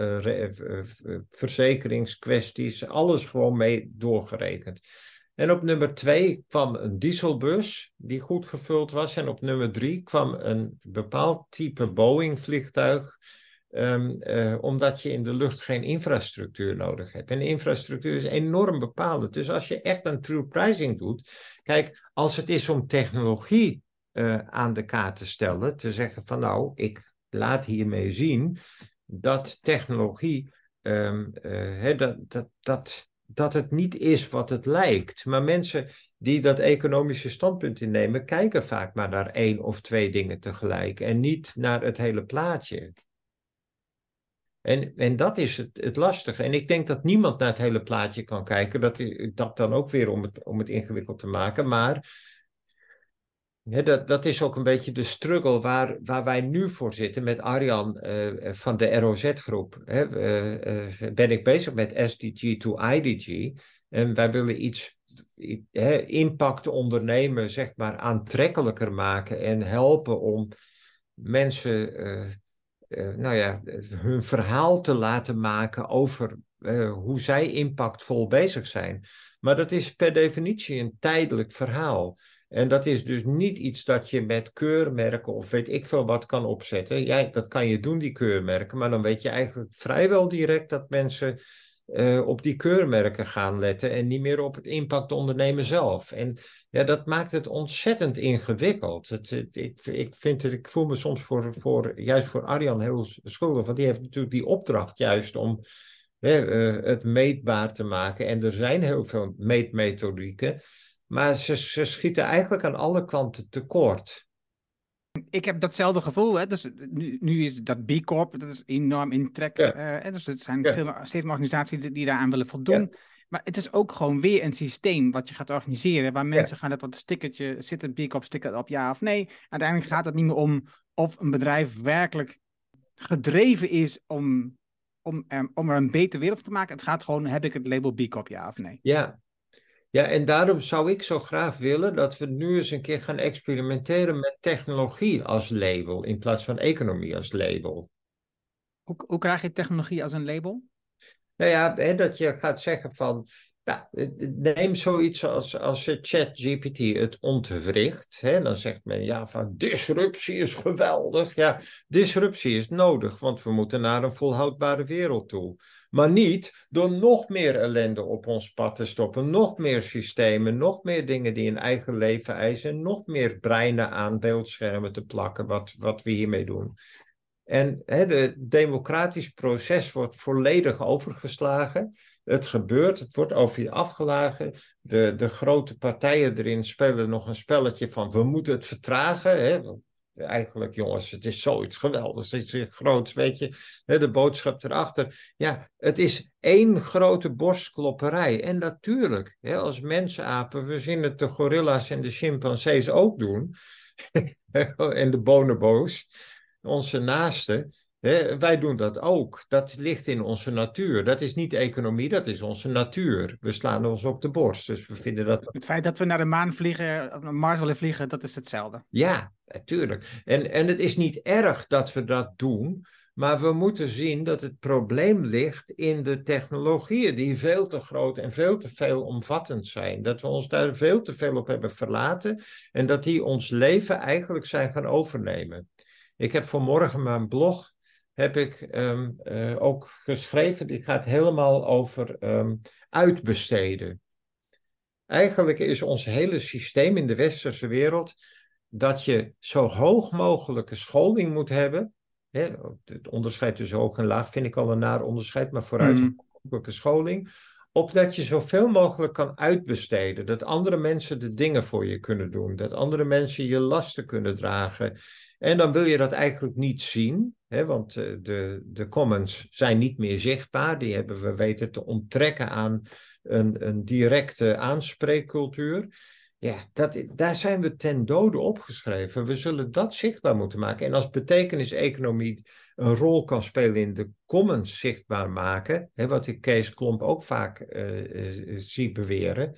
verzekeringskwesties, alles gewoon mee doorgerekend. En op nummer twee kwam een dieselbus die goed gevuld was. En op nummer drie kwam een bepaald type Boeing-vliegtuig. Um, omdat je in de lucht geen infrastructuur nodig hebt. En infrastructuur is enorm bepalend. Dus als je echt een true pricing doet. Kijk, als het is om technologie uh, aan de kaart te stellen. Te zeggen van nou, ik laat hiermee zien dat technologie. Um, dat, dat, dat, dat het niet is wat het lijkt. Maar mensen die dat economische standpunt innemen, kijken vaak maar naar één of twee dingen tegelijk en niet naar het hele plaatje. En, en dat is het, het lastige. En ik denk dat niemand naar het hele plaatje kan kijken. Dat, dat dan ook weer om het, om het ingewikkeld te maken. Maar dat, dat is ook een beetje de struggle waar, waar wij nu voor zitten met Arjan uh, van de ROZ-groep. Uh, ben ik bezig met SDG to IDG. En wij willen iets, impact ondernemen, zeg maar, aantrekkelijker maken en helpen om mensen, nou ja, hun verhaal te laten maken over hoe zij impactvol bezig zijn. Maar dat is per definitie een tijdelijk verhaal. En dat is dus niet iets dat je met keurmerken of weet ik veel wat kan opzetten. Jij, dat kan je doen, die keurmerken, maar dan weet je eigenlijk vrijwel direct dat mensen uh, op die keurmerken gaan letten en niet meer op het impact ondernemen zelf. En ja, dat maakt het ontzettend ingewikkeld. Het, ik, ik, vind het, ik voel me soms voor, voor, juist voor Arjan heel schuldig, want die heeft natuurlijk die opdracht juist om hè, uh, het meetbaar te maken. En er zijn heel veel meetmethodieken. Maar ze, ze schieten eigenlijk aan alle kanten tekort. Ik heb datzelfde gevoel. Hè? Dus nu, nu is dat B Corp, dat is enorm in trek. Ja. Uh, dus er zijn veel, steeds meer organisaties die, die daaraan willen voldoen. Maar het is ook gewoon weer een systeem wat je gaat organiseren. Waar mensen gaan dat wat stickertje, zit een B Corp sticker op ja of nee. Uiteindelijk gaat het niet meer om of een bedrijf werkelijk gedreven is om, om, om er een betere wereld te maken. Het gaat gewoon, heb ik het label B Corp ja of nee? Ja, ja, en daarom zou ik zo graag willen dat we nu eens een keer gaan experimenteren met technologie als label in plaats van economie als label. Hoe, hoe krijg je technologie als een label? Nou ja, hè, dat je gaat zeggen van ja, neem zoiets als, als ChatGPT het ontwricht. Hè, dan zegt men ja, van disruptie is geweldig. Ja, disruptie is nodig, want we moeten naar een volhoudbare wereld toe. Maar niet door nog meer ellende op ons pad te stoppen. Nog meer systemen, nog meer dingen die een eigen leven eisen. Nog meer breinen aan beeldschermen te plakken, wat, wat we hiermee doen. En het democratisch proces wordt volledig overgeslagen. Het gebeurt, het wordt over je afgelagen. De, de grote partijen erin spelen nog een spelletje van we moeten het vertragen. Hè? Eigenlijk, jongens, het is zoiets geweldigs, het is groots, weet je. De boodschap erachter. Ja, het is één grote borstklopperij. En natuurlijk, als mensenapen, we zien het de gorilla's en de chimpansees ook doen. en de bonobo's, onze naasten wij doen dat ook. Dat ligt in onze natuur. Dat is niet economie, dat is onze natuur. We slaan ons op de borst. Dus we vinden dat. Het feit dat we naar de maan vliegen, naar Mars willen vliegen, dat is hetzelfde. Ja, natuurlijk. En, en het is niet erg dat we dat doen. Maar we moeten zien dat het probleem ligt in de technologieën, die veel te groot en veel te veel omvattend zijn. Dat we ons daar veel te veel op hebben verlaten en dat die ons leven eigenlijk zijn gaan overnemen. Ik heb vanmorgen mijn blog heb ik um, uh, ook geschreven. Die gaat helemaal over um, uitbesteden. Eigenlijk is ons hele systeem in de westerse wereld dat je zo hoog mogelijke scholing moet hebben. Hè, het onderscheid tussen hoog en laag vind ik al een naar onderscheid, maar vooruit mm. mogelijke scholing. Opdat je zoveel mogelijk kan uitbesteden. Dat andere mensen de dingen voor je kunnen doen. Dat andere mensen je lasten kunnen dragen. En dan wil je dat eigenlijk niet zien, want eh, de, de comments zijn niet meer zichtbaar. Die hebben we weten te onttrekken aan een, een directe aanspreekcultuur. ja, dat, daar zijn we ten dode opgeschreven. We zullen dat zichtbaar moeten maken. En als betekenis-economie een rol kan spelen in de commons zichtbaar maken, wat ik Kees Klomp ook vaak uh, zie beweren,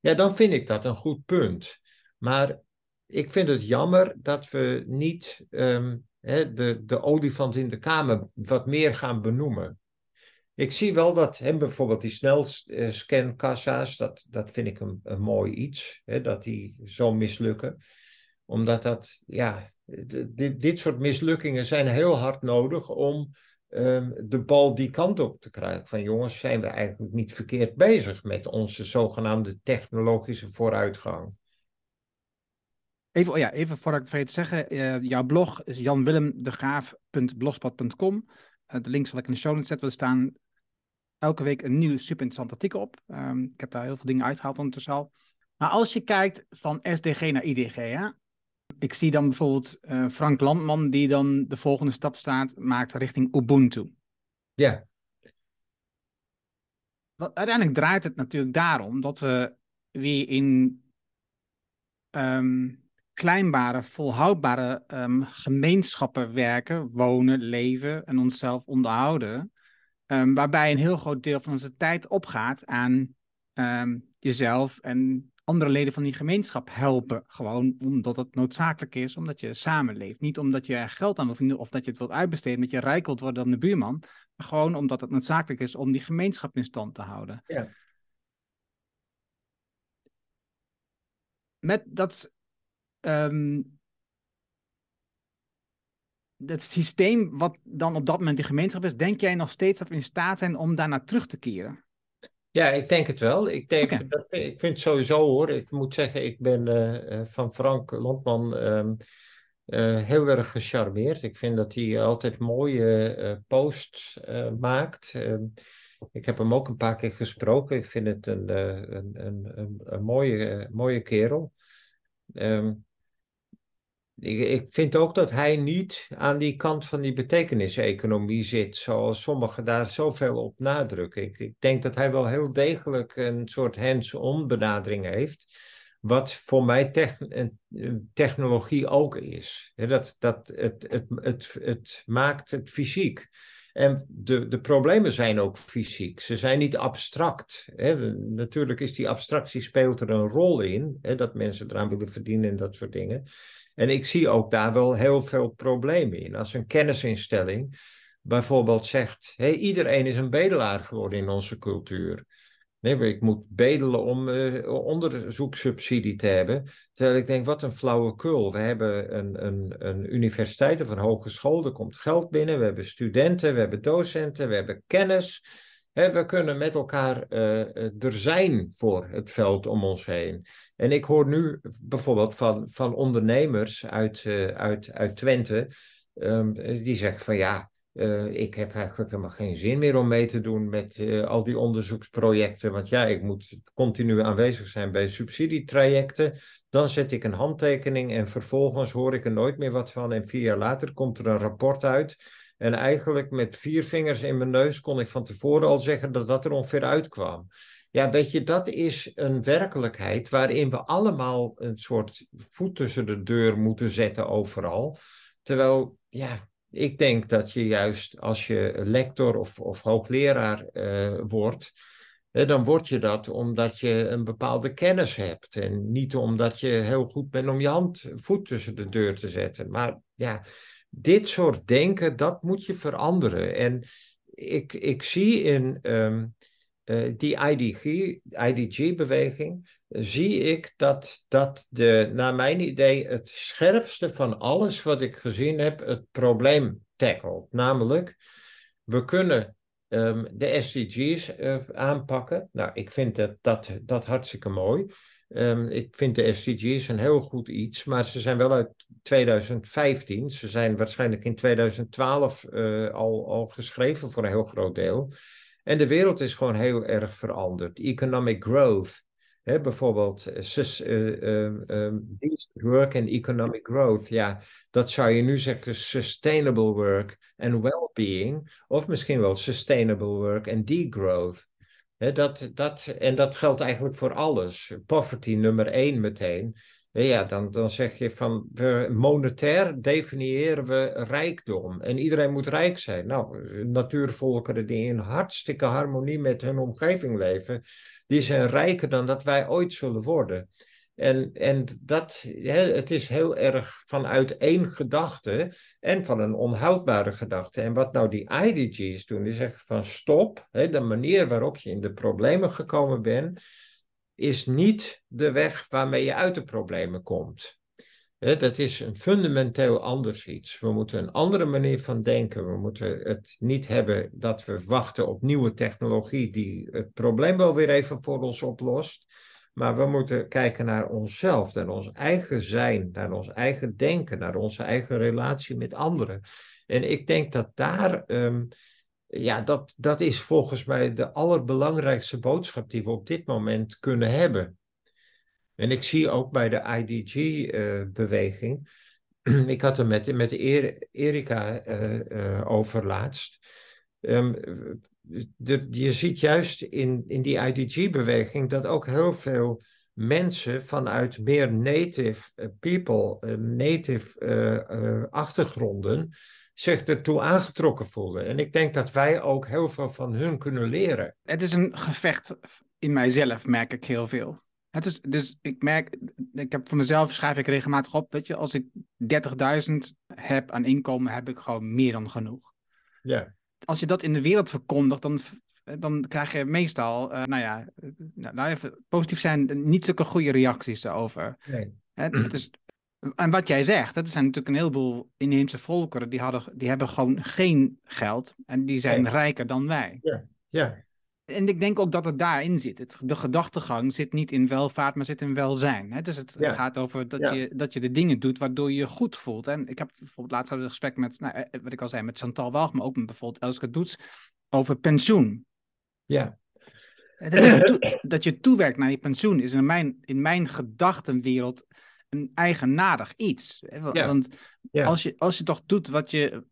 ja, dan vind ik dat een goed punt. Maar ik vind het jammer dat we niet ehm, hè, de, de olifant in de kamer wat meer gaan benoemen. Ik zie wel dat hè, bijvoorbeeld die snelscankassa's, dat, dat vind ik een, mooi iets, hè, dat die zo mislukken. Omdat dat, ja, dit, dit soort mislukkingen zijn heel hard nodig om um, de bal die kant op te krijgen. Van jongens, zijn we eigenlijk niet verkeerd bezig met onze zogenaamde technologische vooruitgang. Even, oh ja, even voordat ik het vergeet te zeggen, uh, jouw blog is janwillemdegraaf.blogspot.com. Uh, de link zal ik in de show notes zetten. Er staan elke week een nieuw super interessant artikel op. Um, ik heb daar heel veel dingen uitgehaald ondertussen al. Maar als je kijkt van SDG naar IDG, hè? ik zie dan bijvoorbeeld uh, Frank Landman die dan de volgende stap staat, maakt richting Ubuntu. Ja. Wat, uiteindelijk draait het natuurlijk daarom dat we weer in um, kleinbare, volhoudbare um, gemeenschappen werken, wonen, leven en onszelf onderhouden. Um, waarbij een heel groot deel van onze tijd opgaat aan um, jezelf en andere leden van die gemeenschap helpen. Gewoon omdat het noodzakelijk is, omdat je samenleeft. Niet omdat je er geld aan wil verdienen of dat je het wilt uitbesteden, dat je rijk wilt worden dan de buurman. Maar gewoon omdat het noodzakelijk is om die gemeenschap in stand te houden. Ja. Met dat um, het systeem wat dan op dat moment die gemeenschap is, denk jij nog steeds dat we in staat zijn om daarnaar terug te keren? Ja, ik denk het wel. Ik, denk, okay. dat, ik vind het sowieso hoor. Ik moet zeggen, ik ben uh, van Frank Landman um, uh, heel erg gecharmeerd. Ik vind dat hij altijd mooie posts maakt. Ehm, ik heb hem ook een paar keer gesproken. Ik vind het een, een, een, een, een mooie, mooie kerel. Um, ik, ik, vind ook dat hij niet aan die kant van die betekeniseconomie zit, zoals sommigen daar zoveel op nadrukken. Ik, ik denk dat hij wel heel degelijk een soort hands-on benadering heeft, wat voor mij technologie ook is. dat, dat, het, het, het, het maakt het fysiek. En de, de problemen zijn ook fysiek. Ze zijn niet abstract. Hè. Natuurlijk is die abstractie speelt er een rol in. Hè, dat mensen eraan willen verdienen en dat soort dingen. En ik zie ook daar wel heel veel problemen in. Als een kennisinstelling bijvoorbeeld zegt: hey, iedereen is een bedelaar geworden in onze cultuur. Nee, ik moet bedelen om uh, onderzoekssubsidie te hebben. Terwijl ik denk, wat een flauwekul. We hebben een, een, een universiteit of een hogeschool, er komt geld binnen. We hebben studenten, we hebben docenten, we hebben kennis. We kunnen met elkaar uh, er zijn voor het veld om ons heen. En ik hoor nu bijvoorbeeld van, van ondernemers uit, uh, uit, uit Twente, um, die zeggen van ja, uh, ik heb eigenlijk helemaal geen zin meer om mee te doen met al die onderzoeksprojecten. Want ja, ik moet continu aanwezig zijn bij subsidietrajecten. Dan zet ik een handtekening en vervolgens hoor ik er nooit meer wat van. En vier jaar later komt er een rapport uit. En eigenlijk met vier vingers in mijn neus kon ik van tevoren al zeggen dat dat er ongeveer uitkwam. Ja, weet je, dat is een werkelijkheid waarin we allemaal een soort voet tussen de deur moeten zetten overal. Terwijl, ja, ik denk dat je juist als je lector of, of hoogleraar uh, wordt, dan word je dat omdat je een bepaalde kennis hebt. En niet omdat je heel goed bent om je hand, voet tussen de deur te zetten. Maar ja, dit soort denken, dat moet je veranderen. En ik, ik zie in um, uh, die IDG, IDG-beweging, zie ik dat, dat de, naar mijn idee, het scherpste van alles wat ik gezien heb, het probleem tackelt. Namelijk, we kunnen um, de SDG's uh, aanpakken. Nou, ik vind dat, dat, dat hartstikke mooi. Um, ik vind de SDG's een heel goed iets, maar ze zijn wel uit 2015. Ze zijn waarschijnlijk in 2012 uh, al, al geschreven voor een heel groot deel. En de wereld is gewoon heel erg veranderd. Economic growth, hè, bijvoorbeeld uh, work and economic growth. Ja, dat zou je nu zeggen sustainable work and well-being. Of misschien wel sustainable work and degrowth. Dat, dat, en dat geldt eigenlijk voor alles. Poverty nummer één meteen. Ja, dan, dan zeg je van monetair definiëren we rijkdom. En iedereen moet rijk zijn. Nou, natuurvolkeren die in hartstikke harmonie met hun omgeving leven, die zijn rijker dan dat wij ooit zullen worden. En, en dat, het is heel erg vanuit één gedachte en van een onhoudbare gedachte. En wat nou die IDG's doen, die zeggen van stop, de manier waarop je in de problemen gekomen bent, is niet de weg waarmee je uit de problemen komt. Dat is een fundamenteel anders iets. We moeten een andere manier van denken. We moeten het niet hebben dat we wachten op nieuwe technologie die het probleem wel weer even voor ons oplost. Maar we moeten kijken naar onszelf, naar ons eigen zijn, naar ons eigen denken, naar onze eigen relatie met anderen. En ik denk dat daar, ehm, ja, dat, dat is volgens mij de allerbelangrijkste boodschap die we op dit moment kunnen hebben. En ik zie ook bij de IDG-beweging, eh, ik had er met, met Erika uh, over laatst. Um, de, je ziet juist in, in die IDG-beweging dat ook heel veel mensen vanuit meer native eh, people, eh, native uh, achtergronden, zich ertoe aangetrokken voelen. En ik denk dat wij ook heel veel van hun kunnen leren. Het is een gevecht in mijzelf, merk ik heel veel. Het is, dus ik merk, ik heb voor mezelf schrijf ik regelmatig op, weet je, als ik 30.000 heb aan inkomen, heb ik gewoon meer dan genoeg. Ja als je dat in de wereld verkondigt, dan, dan krijg je meestal, uh, nou ja, nou, nou, even positief zijn, niet zulke goede reacties daarover. Nee. En wat jij zegt, er zijn natuurlijk een heleboel inheemse volkeren die, hadden, die hebben gewoon geen geld en die zijn rijker dan wij. Ja, ja. En ik denk ook dat het daarin zit. Het, de gedachtegang zit niet in welvaart, maar zit in welzijn. Hè? Dus het, het, gaat over dat, je, dat je de dingen doet waardoor je je goed voelt. En ik heb bijvoorbeeld laatst een gesprek met, nou, eh, wat ik al zei, met Chantal Walg, maar ook met bijvoorbeeld Elske Doets over pensioen. Ja. Dat je, dat je toewerkt naar je pensioen is in mijn, in mijn gedachtenwereld een eigenaardig iets. Want Als, je, als je toch doet wat je,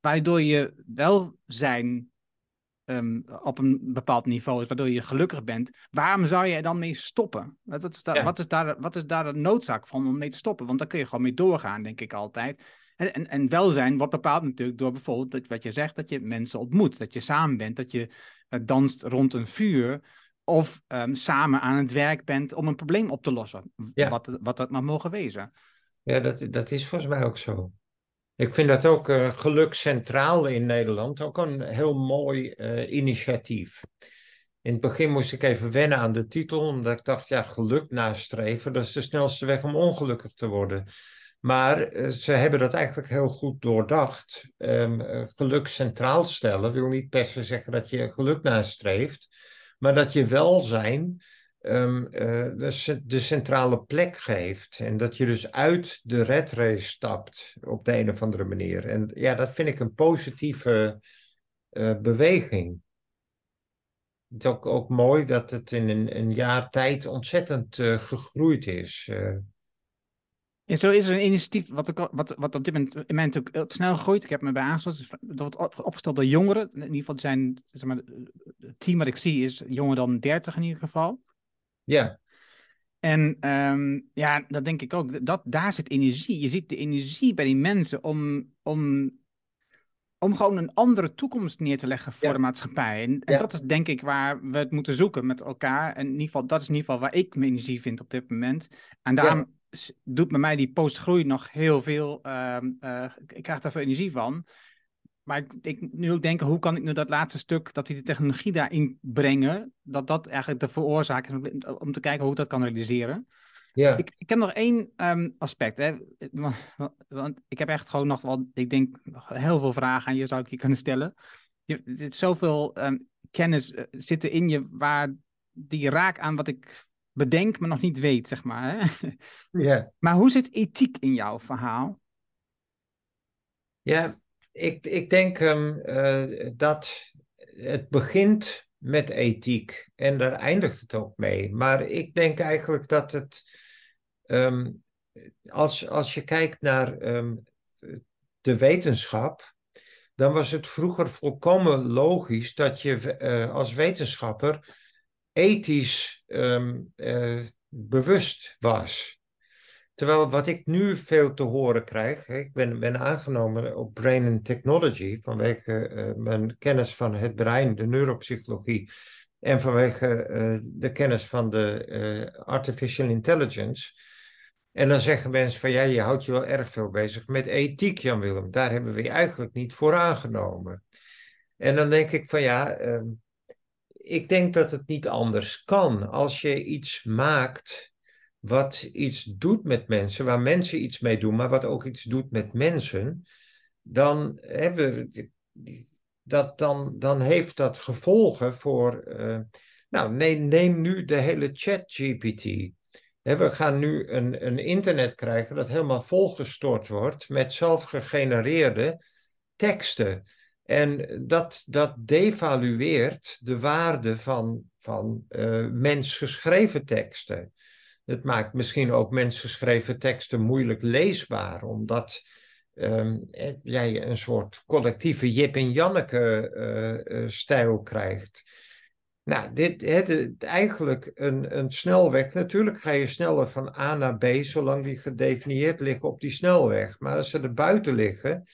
waardoor je welzijn um, op een bepaald niveau is, waardoor je gelukkig bent, waarom zou je er dan mee stoppen? Wat is, daar, wat, is daar, wat is daar de noodzaak van om mee te stoppen? Want daar kun je gewoon mee doorgaan, denk ik altijd. En, en, en welzijn wordt bepaald natuurlijk door bijvoorbeeld dat, wat je zegt, dat je mensen ontmoet, dat je samen bent, dat je uh, danst rond een vuur of um, samen aan het werk bent om een probleem op te lossen, ja. wat, wat dat maar mogen wezen. Ja, dat, dat is volgens mij ook zo. Ik vind dat ook uh, Geluk Centraal in Nederland ook een heel mooi uh, initiatief. In het begin moest ik even wennen aan de titel, omdat ik dacht, ja, geluk nastreven, dat is de snelste weg om ongelukkig te worden. Maar uh, ze hebben dat eigenlijk heel goed doordacht. Um, geluk centraal stellen wil niet per se zeggen dat je geluk nastreeft, maar dat je welzijn um, de, de, centrale plek geeft. En dat je dus uit de red race stapt op de een of andere manier. En ja, dat vind ik een positieve uh, beweging. Het is ook, ook mooi dat het in een, een jaar tijd ontzettend uh, gegroeid is. En zo is er een initiatief wat, wat, wat op dit moment in snel groeit. Ik heb me bij aangesloten. Dat wordt opgesteld door jongeren. In ieder geval zijn, zeg maar, het team wat ik zie is jonger dan 30 in ieder geval. Ja. En um, ja, dat denk ik ook. Dat, daar zit energie. Je ziet de energie bij die mensen om, om, om gewoon een andere toekomst neer te leggen voor de maatschappij. En, en dat is denk ik waar we het moeten zoeken met elkaar. En in ieder geval, dat is in ieder geval waar ik mijn energie vind op dit moment. En daarom doet bij mij die postgroei nog heel veel. Uh, uh, ik krijg daar veel energie van. Maar ik, ik, nu ook denken, hoe kan ik nu dat laatste stuk, dat we de technologie daarin brengen, dat dat eigenlijk de veroorzaak is om te kijken hoe ik dat kan realiseren. Ja. Ik, ik heb nog één um, aspect, hè. Want, ik heb echt gewoon nog wel, ik denk, nog heel veel vragen aan je zou ik je kunnen stellen. Je, er zit zoveel um, kennis uh, zitten in je waar die raak aan wat ik bedenk, maar nog niet weet, zeg maar. Hè? Ja. Maar hoe zit ethiek in jouw verhaal? Ja, ik, ik denk um, uh, dat het begint met ethiek en daar eindigt het ook mee. Maar ik denk eigenlijk dat het, um, als, als je kijkt naar um, de wetenschap, dan was het vroeger volkomen logisch dat je uh, als wetenschapper ethisch uh, bewust was. Terwijl wat ik nu veel te horen krijg, ik ben, ben aangenomen op Brain and Technology vanwege uh, mijn kennis van het brein, de neuropsychologie, en vanwege uh, de kennis van de uh, artificial intelligence. En dan zeggen mensen van ja, je houdt je wel erg veel bezig met ethiek, Jan Willem. Daar hebben we je eigenlijk niet voor aangenomen. En dan denk ik van ja, ehm, ik denk dat het niet anders kan. Als je iets maakt wat iets doet met mensen, waar mensen iets mee doen, maar wat ook iets doet met mensen, dan, hebben we, dat, dan, dan heeft dat gevolgen voor. Uh, nou, neem, nu de hele chat-GPT. We gaan nu een, een internet krijgen dat helemaal volgestort wordt met zelfgegenereerde teksten. En dat, dat devalueert de waarde van, van uh, mensgeschreven teksten. Het maakt misschien ook mensgeschreven teksten moeilijk leesbaar, omdat um, jij een soort collectieve Jip en Janneke uh, uh, stijl krijgt. Nou, dit het, eigenlijk een, een snelweg. Natuurlijk ga je sneller van A naar B, zolang die gedefinieerd liggen op die snelweg. Maar als ze er buiten liggen,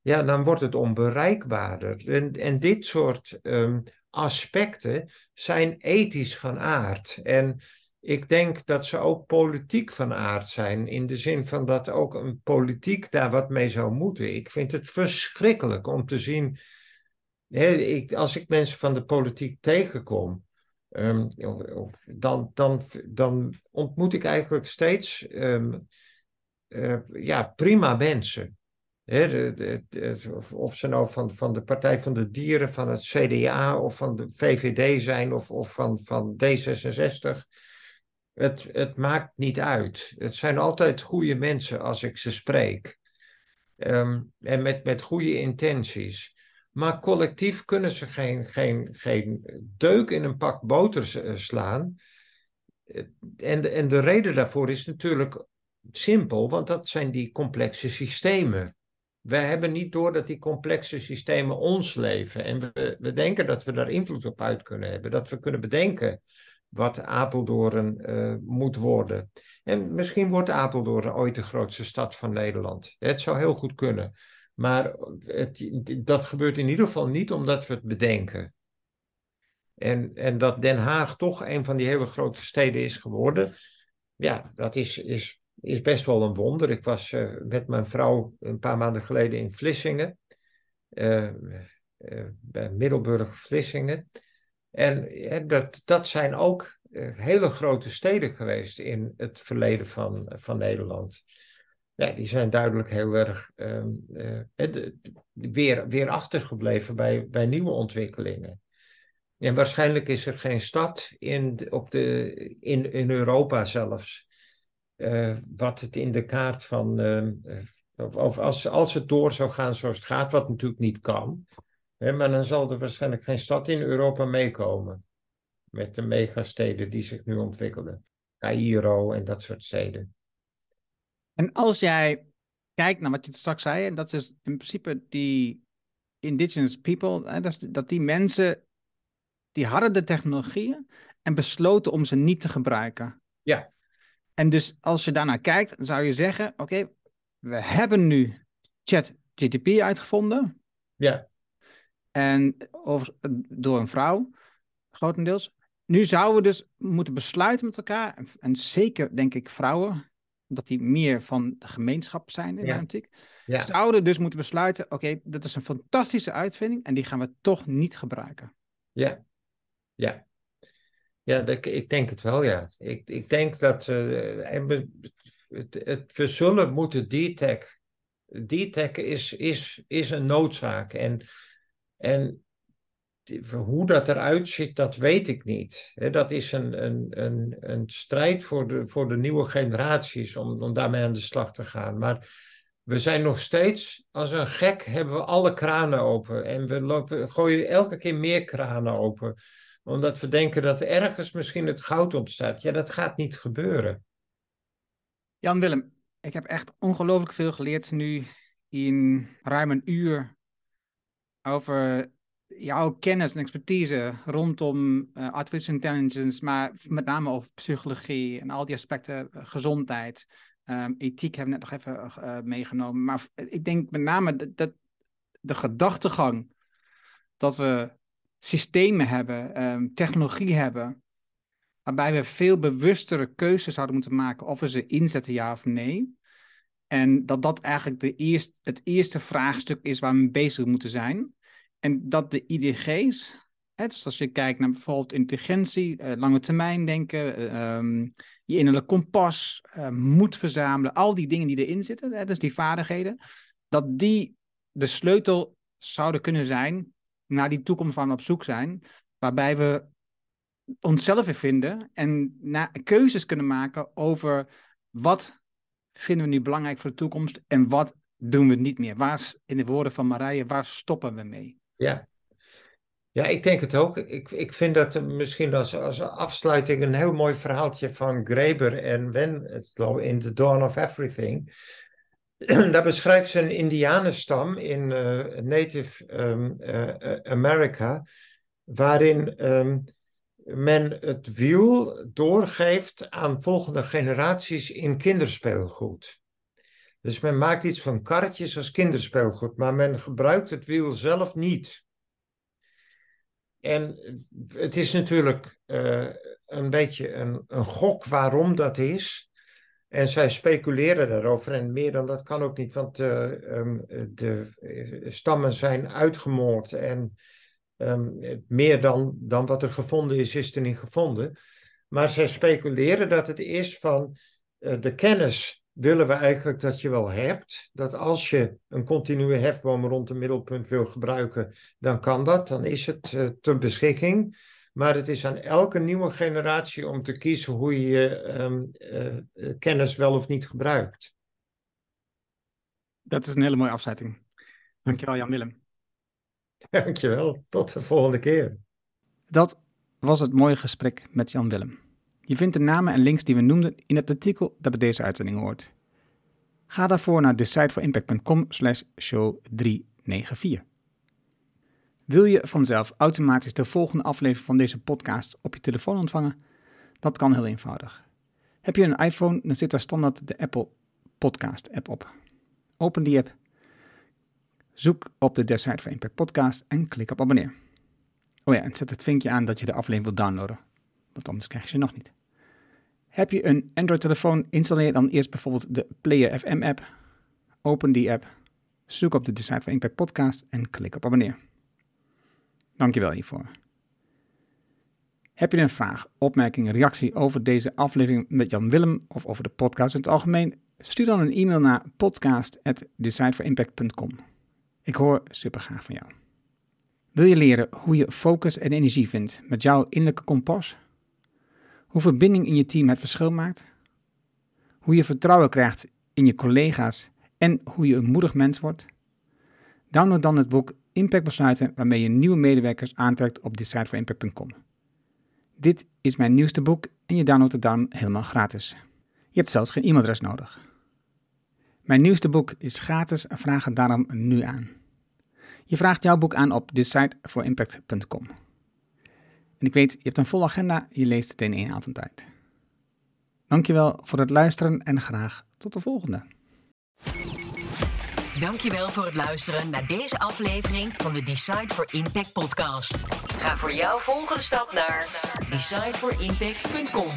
ja, dan wordt het onbereikbaarder. En, en dit soort um, aspecten zijn ethisch van aard. En ik denk dat ze ook politiek van aard zijn, in de zin van dat ook een politiek daar wat mee zou moeten. Ik vind het verschrikkelijk om te zien, hè, ik, als ik mensen van de politiek tegenkom, um, of, dan, dan, dan ontmoet ik eigenlijk steeds um, uh, ja, prima mensen. Of, ze nou van, van de Partij van de Dieren, van het CDA of van de VVD zijn of, of van, van D66. Het, het maakt niet uit. Het zijn altijd goede mensen als ik ze spreek. Um, en met, met goede intenties. Maar collectief kunnen ze geen, geen, geen deuk in een pak boter eh, slaan. En de, en de reden daarvoor is natuurlijk simpel, want dat zijn die complexe systemen. Wij hebben niet door dat die complexe systemen ons leven. En we, we denken dat we daar invloed op uit kunnen hebben. Dat we kunnen bedenken wat Apeldoorn uh, moet worden. En misschien wordt Apeldoorn ooit de grootste stad van Nederland. Het zou heel goed kunnen. Maar het, dat gebeurt in ieder geval niet omdat we het bedenken. En, en dat Den Haag toch een van die hele grote steden is geworden, ja, dat is, is, is best wel een wonder. Ik was uh, met mijn vrouw een paar maanden geleden in Vlissingen, uh, bij Middelburg-Vlissingen. En dat, dat zijn ook eh, hele grote steden geweest in het verleden van, van Nederland. Ja, die zijn duidelijk heel erg uh, uh, weer, weer achtergebleven bij, bij nieuwe ontwikkelingen. En waarschijnlijk is er geen stad in, op de, in, in Europa zelfs, wat het in de kaart van, ehm, of, of als, als het door zou gaan zoals het gaat, wat natuurlijk niet kan, maar dan zal er waarschijnlijk geen stad in Europa meekomen. Met de megasteden die zich nu ontwikkelden. Cairo en dat soort steden. En als jij kijkt naar wat je straks zei, en dat is in principe die indigenous people, hè, dat, dat die mensen, die hadden de technologieën en besloten om ze niet te gebruiken. Ja. En dus als je daarnaar kijkt, zou je zeggen, oké, we hebben nu ChatGTP uitgevonden. Ja. En over, door een vrouw, grotendeels. Nu zouden we dus moeten besluiten met elkaar, en, en zeker denk ik vrouwen, omdat die meer van de gemeenschap zijn in ja. de ja. zouden dus moeten besluiten, oké, dat is een fantastische uitvinding en die gaan we toch niet gebruiken. Ja, ja. Ja, ik denk het wel, ja. Ik, ik denk dat uh, we, het, het, we zullen moeten D-tech. D-tech is, is, is een noodzaak. En en hoe dat eruit ziet, dat weet ik niet. dat is een, een, een, een strijd voor de, voor de nieuwe generaties om, om daarmee aan de slag te gaan. Maar we zijn nog steeds, als een gek, hebben we alle kranen open. En we lopen, gooien elke keer meer kranen open. Omdat we denken dat ergens misschien het goud ontstaat. Ja, dat gaat niet gebeuren. Jan Willem, ik heb echt ongelooflijk veel geleerd nu in ruim een uur over jouw kennis en expertise rondom uh, artificial intelligence, maar met name over psychologie en al die aspecten, uh, gezondheid, um, ethiek hebben we net nog even uh, meegenomen. Maar ik denk met name dat, de gedachtegang dat we systemen hebben, um, technologie hebben, waarbij we veel bewustere keuzes zouden moeten maken of we ze inzetten ja of nee. En dat dat eigenlijk de eerst, het eerste vraagstuk is waar we bezig moeten zijn. En dat de IDG's, hè, dus als je kijkt naar bijvoorbeeld intelligentie, uh, lange termijn denken, uh, um, je innerlijk kompas, uh, moed verzamelen, al die dingen die erin zitten, hè, dus die vaardigheden, dat die de sleutel zouden kunnen zijn naar die toekomst waar we op zoek zijn, waarbij we onszelf weer vinden en na, keuzes kunnen maken over wat vinden we nu belangrijk voor de toekomst en wat doen we niet meer. Waar, in de woorden van Marije, waar stoppen we mee? Ja, ja ik denk het ook. Ik, ik vind dat misschien als, als afsluiting een heel mooi verhaaltje van Graeber en Wen in The Dawn of Everything. Daar beschrijft ze een indianenstam in uh, Native um, uh, America, waarin um, men het wiel doorgeeft aan volgende generaties in kinderspeelgoed. Dus men maakt iets van karretjes als kinderspeelgoed, maar men gebruikt het wiel zelf niet. En het is natuurlijk uh, een beetje een, een gok waarom dat is. En zij speculeren daarover en meer dan dat kan ook niet, want uh, um, de stammen zijn uitgemoord en um, meer dan, dan wat er gevonden is, is er niet gevonden. Maar zij speculeren dat het is van uh, de kennis willen we eigenlijk dat je wel hebt. Dat als je een continue hefboom rond een middelpunt wil gebruiken, dan kan dat. Dan is het uh, ter beschikking. Maar het is aan elke nieuwe generatie om te kiezen hoe je um, uh, kennis wel of niet gebruikt. Dat is een hele mooie afzetting. Dankjewel Jan Willem. Dankjewel, tot de volgende keer. Dat was het mooie gesprek met Jan Willem. Je vindt de namen en links die we noemden in het artikel dat bij deze uitzending hoort. Ga daarvoor naar decideforimpact.com slash show 394. Wil je vanzelf automatisch de volgende aflevering van deze podcast op je telefoon ontvangen? Dat kan heel eenvoudig. Heb je een iPhone, dan zit daar standaard de Apple Podcast app op. Open die app, zoek op de Decide for Impact podcast en klik op abonneer. Oh ja, en zet het vinkje aan dat je de aflevering wilt downloaden, want anders krijg je ze nog niet. Heb je een Android-telefoon, installeer dan eerst bijvoorbeeld de Player FM app. Open die app, zoek op de Decide for Impact podcast en klik op abonneer. Dankjewel hiervoor. Heb je een vraag, opmerking, reactie over deze aflevering met Jan Willem of over de podcast in het algemeen? Stuur dan een e-mail naar podcast.decideforimpact.com. Ik hoor super graag van jou. Wil je leren hoe je focus en energie vindt met jouw innerlijke kompas? Hoe verbinding in je team het verschil maakt? Hoe je vertrouwen krijgt in je collega's en hoe je een moedig mens wordt? Download dan het boek Impact Besluiten waarmee je nieuwe medewerkers aantrekt op decideforimpact.com. Dit is mijn nieuwste boek en je downloadt het dan helemaal gratis. Je hebt zelfs geen e-mailadres nodig. Mijn nieuwste boek is gratis en vraag het daarom nu aan. Je vraagt jouw boek aan op decideforimpact.com. En ik weet, je hebt een volle agenda, je leest het in één avond tijd. Dankjewel voor het luisteren en graag tot de volgende. Dankjewel voor het luisteren naar deze aflevering van de Decide for Impact podcast. Ga voor jouw volgende stap naar decideforimpact.com.